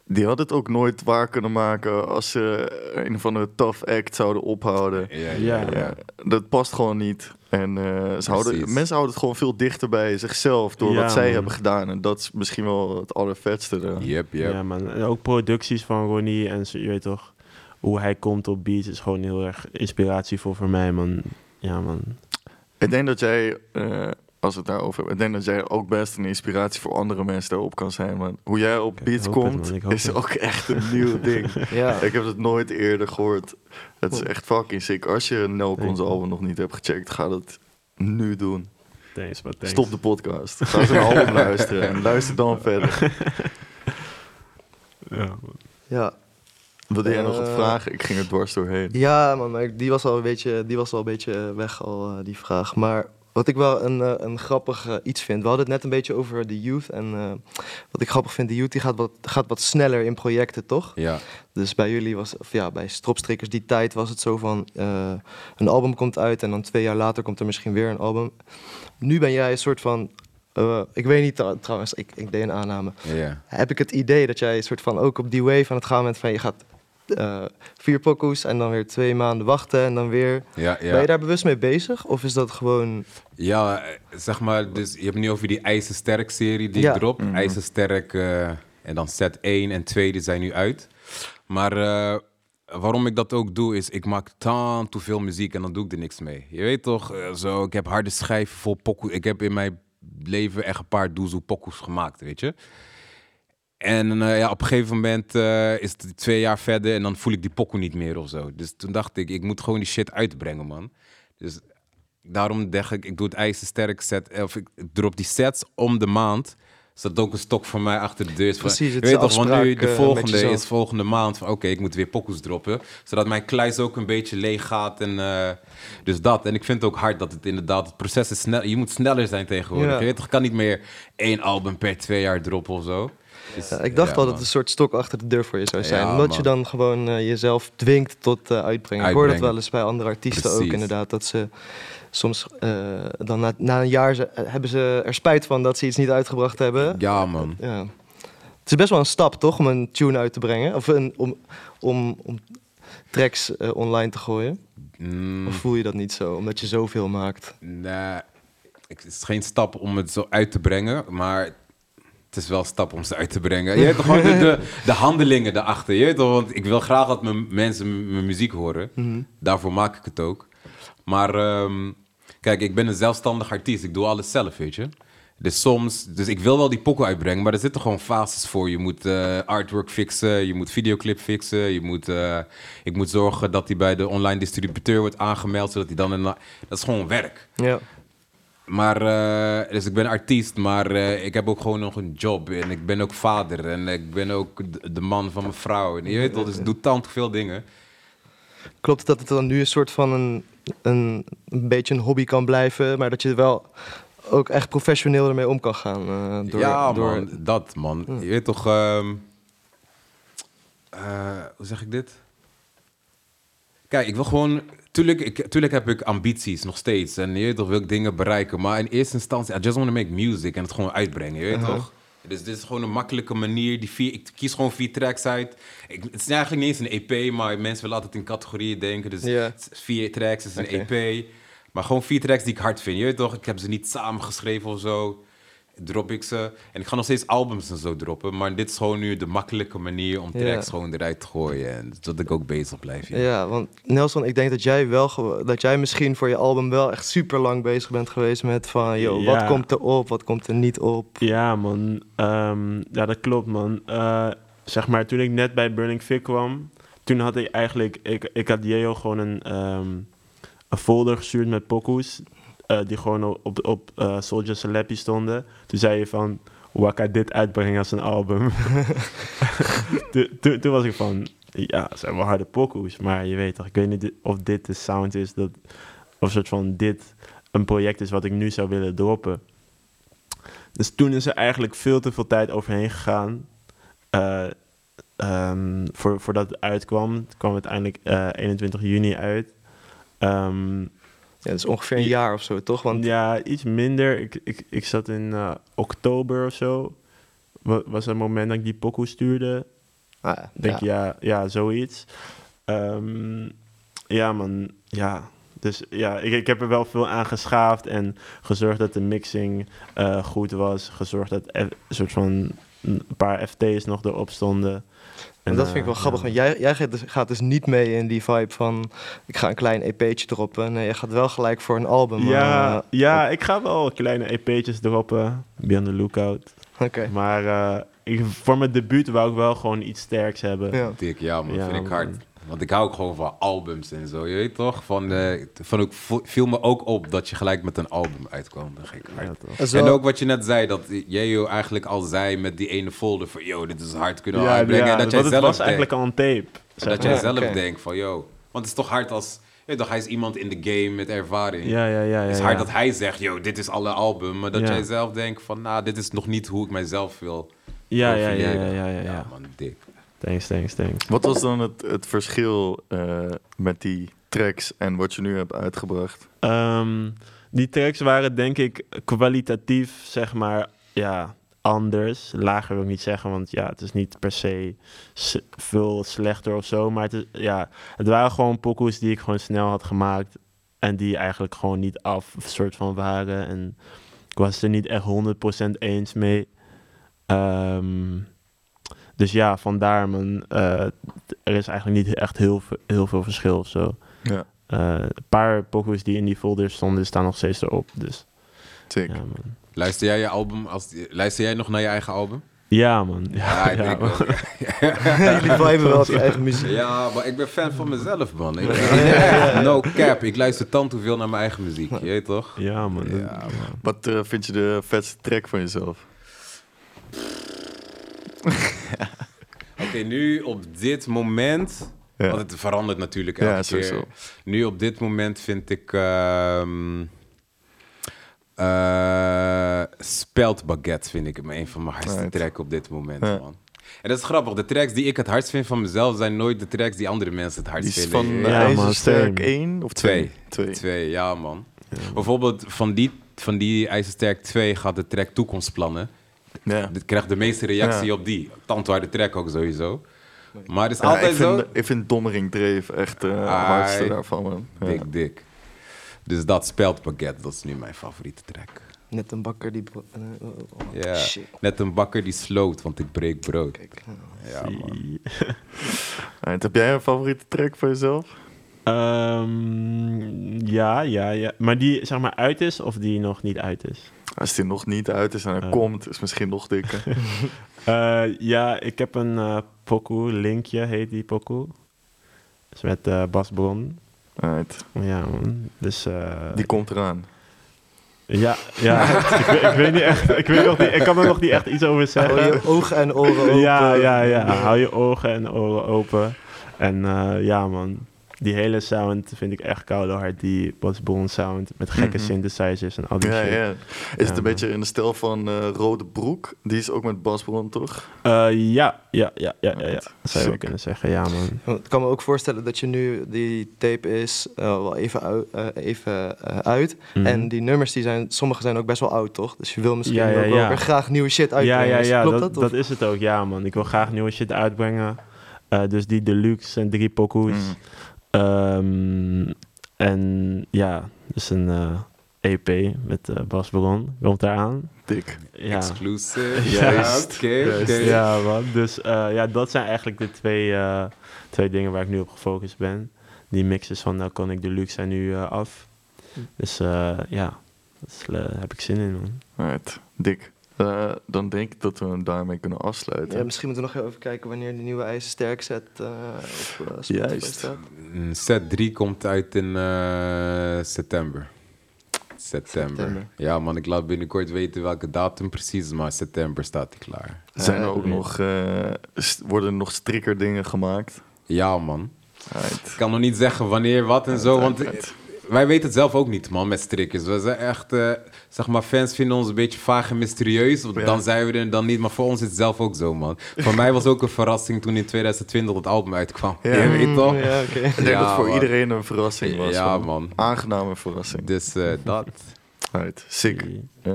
die hadden het ook nooit waar kunnen maken... als ze een van de tough act zouden ophouden. Ja, Ja. Ja, dat past gewoon niet. En eh, ze houden, mensen houden het gewoon veel dichter bij zichzelf... door Ja, wat zij man. hebben gedaan. En dat is misschien wel het allervetste. Yep, yep. Ja, man. En ook producties van Ronnie en zo, je weet toch, hoe hij komt op beats is gewoon heel erg inspiratievol voor mij, man. Ja, man. Ik denk dat jij, eh, als we het daarover hebben... ik denk dat jij ook best een inspiratie voor andere mensen daarop kan zijn. Man. Hoe jij op beats het, komt, is het. ook echt een nieuw ding. Ja. Ik heb het nooit eerder gehoord. Het is echt fucking sick. Als je Nelkons album nog niet hebt gecheckt, ga dat nu doen. Thanks. Thanks. Stop de podcast. Ga zijn album luisteren en luister dan verder. Ja. Ja. Wilde jij nog wat Eh, vragen? Ik ging er dwars doorheen. Ja, man, maar die was al een beetje, die was al een beetje weg, al, eh, die vraag. Maar wat ik wel een, eh, een grappig iets vind. We hadden het net een beetje over de youth. En eh, wat ik grappig vind, de youth die gaat, wat, gaat wat sneller in projecten, toch? Ja, Dus bij jullie was, of ja, bij Stropstrikkers die tijd was het zo van... eh, een album komt uit en dan twee jaar later komt er misschien weer een album. Nu ben jij een soort van... eh, ik weet niet tr- trouwens, ik, ik deed een aanname. ja. Heb ik het idee dat jij een soort van ook op die wave aan het gaan bent van... je gaat eh, vier pokoes en dan weer twee maanden wachten en dan weer... Ja, Ben je ja. daar bewust mee bezig? Of is dat gewoon... ja, eh, zeg maar, dus je hebt nu over die IJzersterk serie die Ja. ik drop. Mhm. IJzersterk eh, en dan set 1 en 2 die zijn nu uit. Maar eh, waarom ik dat ook doe, is ik maak tan te veel muziek en dan doe ik er niks mee. Je weet toch, eh, zo, ik heb harde schijven vol pokoe. Ik heb in mijn leven echt een paar doezoe pokoes gemaakt, weet je. En eh, ja, op een gegeven moment eh, is het twee jaar verder en dan voel ik die pokoe niet meer of zo. Dus toen dacht ik, ik moet gewoon die shit uitbrengen, man. Dus daarom dacht ik, ik doe het ijzersterk set, of ik drop die sets om de maand. Zodat ook een stok voor mij achter de deur is. Precies, het weet toch, want nu de eh, volgende is volgende maand van oké, ik moet weer pokoes droppen. Zodat mijn kluis ook een beetje leeg gaat. En, dus dat. En ik vind het ook hard dat het inderdaad, het proces is snel. Je moet sneller zijn tegenwoordig. Ja. Je weet toch, kan niet meer één album per twee jaar droppen of zo. Dus, Ja, ik dacht ja, al dat het een soort stok achter de deur voor je zou zijn. Omdat je dan gewoon eh, jezelf dwingt tot eh, uitbrengen. Ik hoor dat wel eens bij andere artiesten ook inderdaad. Dat ze soms eh, dan na, na een jaar ze, hebben ze er spijt van dat ze iets niet uitgebracht hebben. Ja, man. Ja. Het is best wel een stap, toch, om een tune uit te brengen? Of een, om, om, om tracks online te gooien? Mm, Of voel je dat niet zo, omdat je zoveel maakt? nee, het is geen stap om het zo uit te brengen. Maar het is wel een stap om ze uit te brengen. Je weet toch gewoon de, de, de handelingen daarachter. Je weet toch, want ik wil graag dat mijn mensen mijn muziek horen. Mhm. Daarvoor maak ik het ook. Maar ehm, kijk, ik ben een zelfstandig artiest. Ik doe alles zelf, weet je. Dus soms, dus ik wil wel die pokken uitbrengen, maar er zitten gewoon fases voor. Je moet eh, artwork fixen, je moet videoclip fixen, je moet, eh, ik moet zorgen dat die bij de online distributeur wordt aangemeld, zodat hij dan een, dat is gewoon werk. Ja. Maar, eh, dus ik ben artiest, maar eh, ik heb ook gewoon nog een job. En ik ben ook vader. En ik ben ook de, man van mijn vrouw. En je weet wel, dus ik doe tant veel dingen. Klopt dat het dan nu een soort van een, een, een beetje een hobby kan blijven, maar dat je wel ook echt professioneel ermee om kan gaan? eh, door, ja, door, man, dat man. Je weet toch, ehm, eh, hoe zeg ik dit? Kijk, ik wil gewoon, tuurlijk, ik, tuurlijk heb ik ambities nog steeds. En je weet toch, wil ik dingen bereiken. Maar in eerste instantie, I just want to make music en het gewoon uitbrengen, je weet Uh-huh. toch? Dus dit is gewoon een makkelijke manier. Die vier, ik kies gewoon vier tracks uit. Ik, het is eigenlijk niet eens een EP, maar mensen willen altijd in categorieën denken. Dus vier tracks is een. EP. Maar gewoon vier tracks die ik hard vind. Je weet toch, ik heb ze niet samengeschreven of zo. Drop ik ze. En ik ga nog steeds albums en zo droppen. Maar dit is gewoon nu de makkelijke manier om Ja. tracks gewoon eruit te gooien. En zodat ik ook bezig blijf. Ja. Ja, want Nelson, ik denk dat jij wel dat jij misschien voor je album wel echt super lang bezig bent geweest met van, joh, Ja. wat komt er op, wat komt er niet op? Ja, man. Ehm, ja, dat klopt, man. Eh, zeg maar, toen ik net bij Burning Fig kwam, toen had ik eigenlijk... Ik, ik had Jeo gewoon een, ehm, een folder gestuurd met pokoes... eh, die gewoon op, op, op eh, Soldier Celebi stonden. Toen zei je van, ik dit uitbrengen als een album? toen, toen, toen was ik van, ja, het zijn wel harde pokoes. Maar je weet toch, ik weet niet of dit de sound is, dat, of soort van dit een project is wat ik nu zou willen droppen. Dus toen is er eigenlijk veel te veel tijd overheen gegaan. eh, ehm, voor, voordat het uitkwam. Het kwam uiteindelijk eh 21 juni uit. Ehm, Ja, dat is ongeveer een jaar of zo, toch? Want ja, iets minder. Ik, ik, ik zat in eh, oktober of zo. Wa- Was het moment dat ik die pokoe stuurde. ah, Denk ja. ja, ja, zoiets. Ehm, ja, man. Ja. Dus ja, ik, ik heb er wel veel aan geschaafd en gezorgd dat de mixing eh, goed was. Gezorgd dat een soort van een paar FT's nog erop stonden. En dat vind ik wel eh, grappig, ja. want jij, jij gaat dus, gaat dus niet mee in die vibe van... ik ga een klein EP'tje droppen. Nee, je gaat wel gelijk voor een album. Ja, eh, ja, ik ga wel kleine EP'tjes droppen. Be on the lookout. Oké. Maar eh, ik, voor mijn debuut wou ik wel gewoon iets sterks hebben. Ja. Dik, ja man, Ja, vind ik hard. Want ik hou ook gewoon van albums en zo, je weet toch? Van, eh, van ook, viel me ook op dat je gelijk met een album uitkwam. Dat ging hard. Ja, toch. Dat is En ook wat je net zei, dat jij eigenlijk al zei met die ene folder van, yo, dit is hard kunnen Ja, uitbrengen. ja, en dat jij zelf was eigenlijk al een tape. zeg dat jij zelf denkt van, yo. Want het is toch hard als, je weet toch, hij is iemand in de game met ervaring. Ja, ja, ja. ja het is ja. hard dat hij zegt, yo, dit is alle album. Maar dat Ja. jij zelf denkt van, nou, dit is nog niet hoe ik mijzelf wil Ja, ja, ja, ja, ja, ja. man, dik. Thanks, thanks, thanks. Wat was dan het, het verschil eh, met die tracks en wat je nu hebt uitgebracht? Ehm, die tracks waren denk ik kwalitatief, zeg maar, ja, anders. Lager wil ik niet zeggen, want ja, het is niet per se veel slechter of zo. Maar het, is, ja, het waren gewoon pokoes die ik gewoon snel had gemaakt. En die eigenlijk gewoon niet af, soort van waren. En ik was er niet echt 100% eens mee. Ehm, dus ja, vandaar, man. eh, er is eigenlijk niet echt heel, heel veel verschil of zo. Ja, Eh, een paar pokoes die in die folder stonden, staan nog steeds erop. Dus ja, man. Luister jij je album, als, luister jij nog naar je eigen album? Ja, man. Ja, Ja, ik ja, denk man. wel. Jullie wel je eigen muziek. Ja, maar ik ben fan van mezelf, man. Ik, no cap. Ik luister tant hoeveel naar mijn eigen muziek. Je weet toch? Ja, man. Dat- Ja, man. Wat eh, vind je de vetste track van jezelf? Oké, nu op dit moment... Ja. Want het verandert natuurlijk elke Ja, keer. sowieso. Nu op dit moment vind ik... ehm eh, Speld Baguette vind ik een van mijn hardste Right. tracks op dit moment, Ja. man. En dat is grappig. De tracks die ik het hardst vind van mezelf... zijn nooit de tracks die andere mensen het Die hardst is vinden. van Je uh, Ja, man, IJzersterk same. 1 of 2? Twee. Twee, ja man. Bijvoorbeeld van die, van die IJzersterk 2 gaat de track Toekomstplannen. Ja. Dit krijgt de meeste reactie Ja. op die. Tandwaarde track ook sowieso. Maar het is Ja, altijd ik, vind, zo. ik vind Donnering Dreef echt eh Ai. hardste daarvan, man. Ja. Dik, dik. Dus dat spelt Baguette, dat is nu mijn favoriete track. Net een bakker die... eh, oh, oh, Ja. Shit. Net een bakker die sloot, want ik breek brood. Kijk. Ja, man. Alright, heb jij een favoriete track voor jezelf? Ehm, ja, ja, ja. Maar die zeg maar uit is of die nog niet uit is? Als die nog niet uit is en hij komt, is misschien nog dikker. Eh, ja, ik heb een eh pokoe, Linkje heet die pokoe. is met eh Bas Bron. Ja, man. Dus eh, die komt eraan. ja, ja ik, weet, ik weet niet echt. Ik, weet nog niet, ik kan er nog niet echt iets over zeggen. Hou je ogen en oren open. Ja, ja, ja. Hou je ogen en oren open. En eh, ja, man. Die hele sound vind ik echt koude hard. Die Bas Bron sound met gekke Mhm. synthesizers en al die Ja, shit. ja. Is Ja, het een beetje in de stijl van eh, Rode Broek? Die is ook met Bas Bron, toch? Eh, ja, ja, ja, ja, ja. Dat zou je wel kunnen zeggen, ja, man. Ik kan me ook voorstellen dat je nu die tape is eh, wel even, eh, even eh, uit. Mhm. En die nummers, die zijn, sommige zijn ook best wel oud, toch? Dus je wil misschien Ja, ja, ook wel weer graag nieuwe shit uitbrengen. ja, Dus ja, Klopt dat, dat? dat, is het ook, ja, man. Ik wil graag nieuwe shit uitbrengen. Eh, dus die deluxe en drie pokoes. Mm. Ehm, en ja, dus een eh, EP met eh, Bas Bron komt eraan. Dik. Ja. Exclusive. Juist. Oké. Ja, man. Dus eh, ja, dat zijn eigenlijk de twee, eh, twee dingen waar ik nu op gefocust ben. Die mixes van nou kon ik Deluxe zijn nu af. Dus eh, ja, daar heb ik zin in, man. Alright, dik. Eh, dan denk ik dat we hem daarmee kunnen afsluiten. Ja, misschien moeten we nog even kijken wanneer de nieuwe IJzersterk set eh op eh, Juist. staat. Set 3 komt uit in eh, september. september. September. Ja man, ik laat binnenkort weten welke datum precies, maar september staat hij klaar. Zijn er ook nog, eh, worden er nog strikker dingen gemaakt? Ja man. Right. Ik kan nog niet zeggen wanneer, wat en zo, want Right. wij weten het zelf ook niet man, met strikkers. We zijn echt, zeg maar, fans vinden ons een beetje vaag en mysterieus. want Ja. Dan zijn we er dan niet, maar voor ons is het zelf ook zo man. voor mij was ook een verrassing toen in 2020 het album uitkwam. Ja. Je weet toch? Ja. Ik denk dat het voor man. iedereen een verrassing was. Ja, man. Aangename verrassing. Dus eh, dat. Right. Sick. Eh,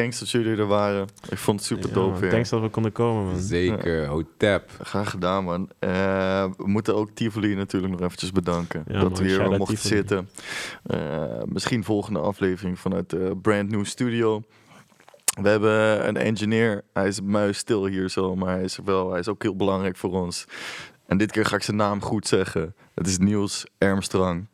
thanks dat jullie er waren. Ik vond het super Ja, dope weer. Thanks dat we konden komen, man. Zeker, hotep. Graag gedaan, man. Eh, we moeten ook Tivoli natuurlijk nog eventjes bedanken. Ja, dat man. we hier mochten Tivoli. zitten. Eh, misschien volgende aflevering vanuit de Brand New Studio. We hebben een engineer. Hij is muis stil hier zo, maar hij is wel. Hij is ook heel belangrijk voor ons. En dit keer ga ik zijn naam goed zeggen. Het is Niels Ermstrang.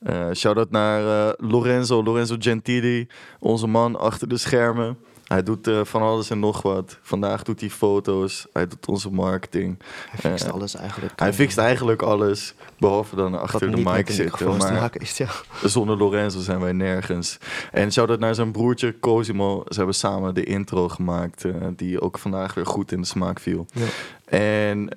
Eh Shout-out naar eh, Lorenzo, Lorenzo Gentili, onze man achter de schermen. Hij doet eh, van alles en nog wat. Vandaag doet hij foto's, hij doet onze marketing. Hij fixt alles eigenlijk. Hij fixt eigenlijk alles, behalve dan achter de mic zitten. Maar is, ja. zonder Lorenzo zijn wij nergens. En shout-out naar zijn broertje Cosimo. Ze hebben samen de intro gemaakt, die ook vandaag weer goed in de smaak viel. Ja. En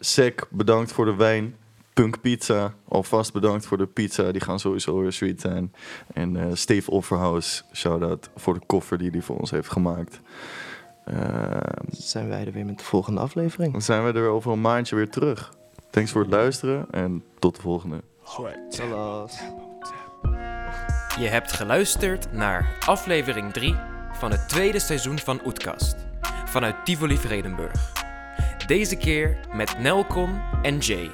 Sek, bedankt voor de wijn. Punk Pizza, alvast bedankt voor de pizza. Die gaan sowieso weer sweet zijn. En eh Steve Offerhouse, shout-out voor de koffer die hij voor ons heeft gemaakt. Eh, zijn wij er weer met de volgende aflevering. dan zijn we er over een maandje weer terug. Thanks voor het luisteren en tot de volgende. Je hebt geluisterd naar aflevering 3 van het tweede seizoen van Oetkast. Vanuit Tivoli Vredenburg. Deze keer met Nelcon en Jay.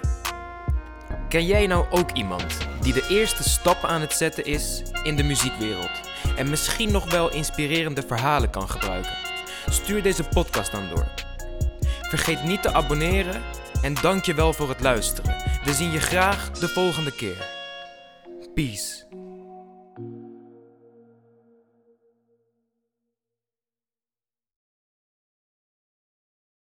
Ken jij nou ook iemand die de eerste stappen aan het zetten is in de muziekwereld en misschien nog wel inspirerende verhalen kan gebruiken? Stuur deze podcast dan door. Vergeet niet te abonneren en dank je wel voor het luisteren. We zien je graag de volgende keer. Peace.